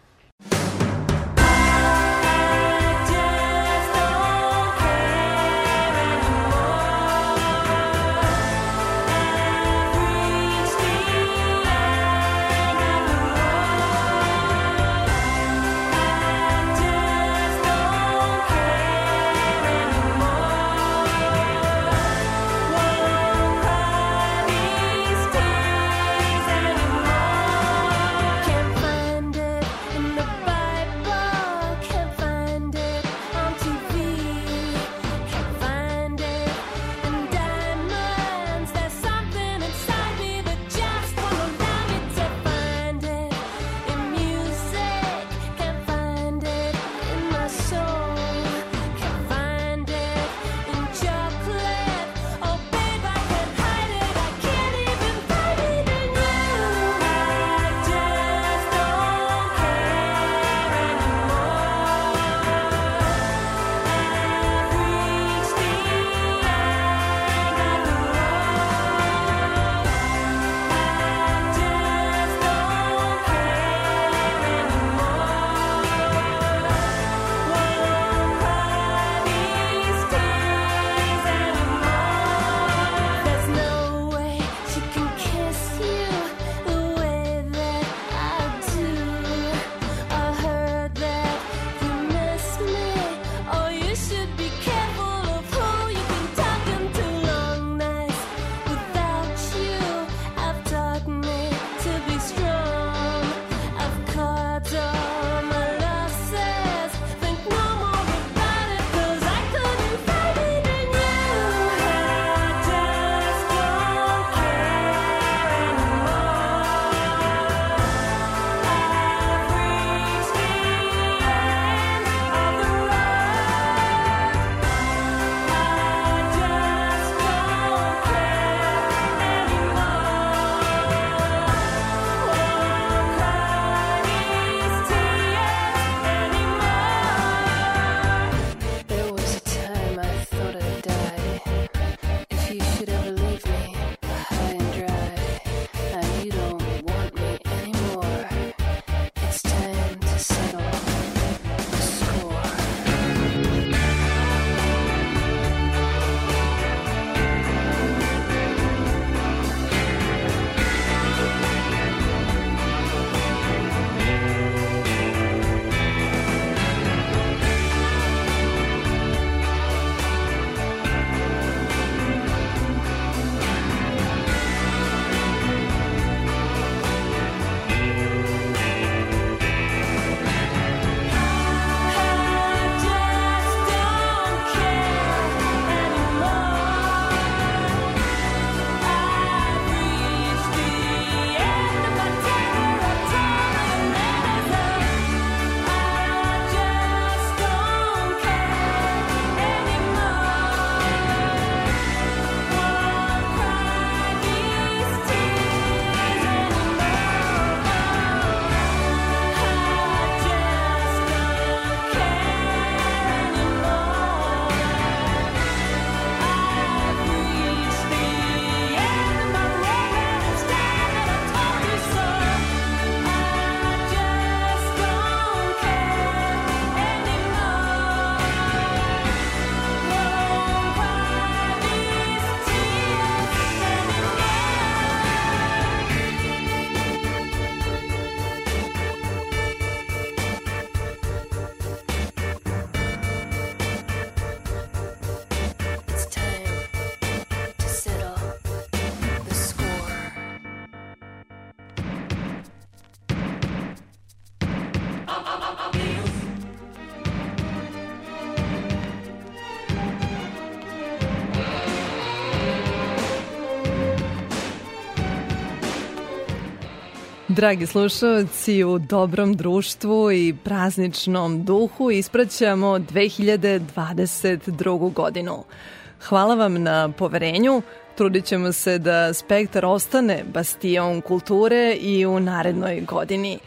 Dragi slušalci, u dobrom društvu i prazničnom duhu ispraćamo 2022. godinu. Hvala vam na poverenju, trudit ćemo se da Spektar ostane bastion kulture i u narednoj godini.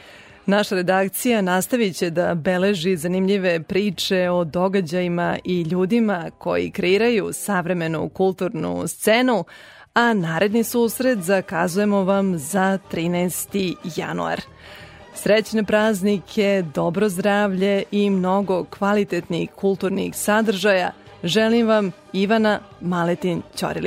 Naša redakcija nastavit će da beleži zanimljive priče o događajima i ljudima koji kreiraju savremenu kulturnu scenu, a naredni susret zakazujemo vam za 13. januar. Srećne praznike, dobro zdravlje i mnogo kvalitetnih kulturnih sadržaja želim vam Ivana Maletin Ćorilić.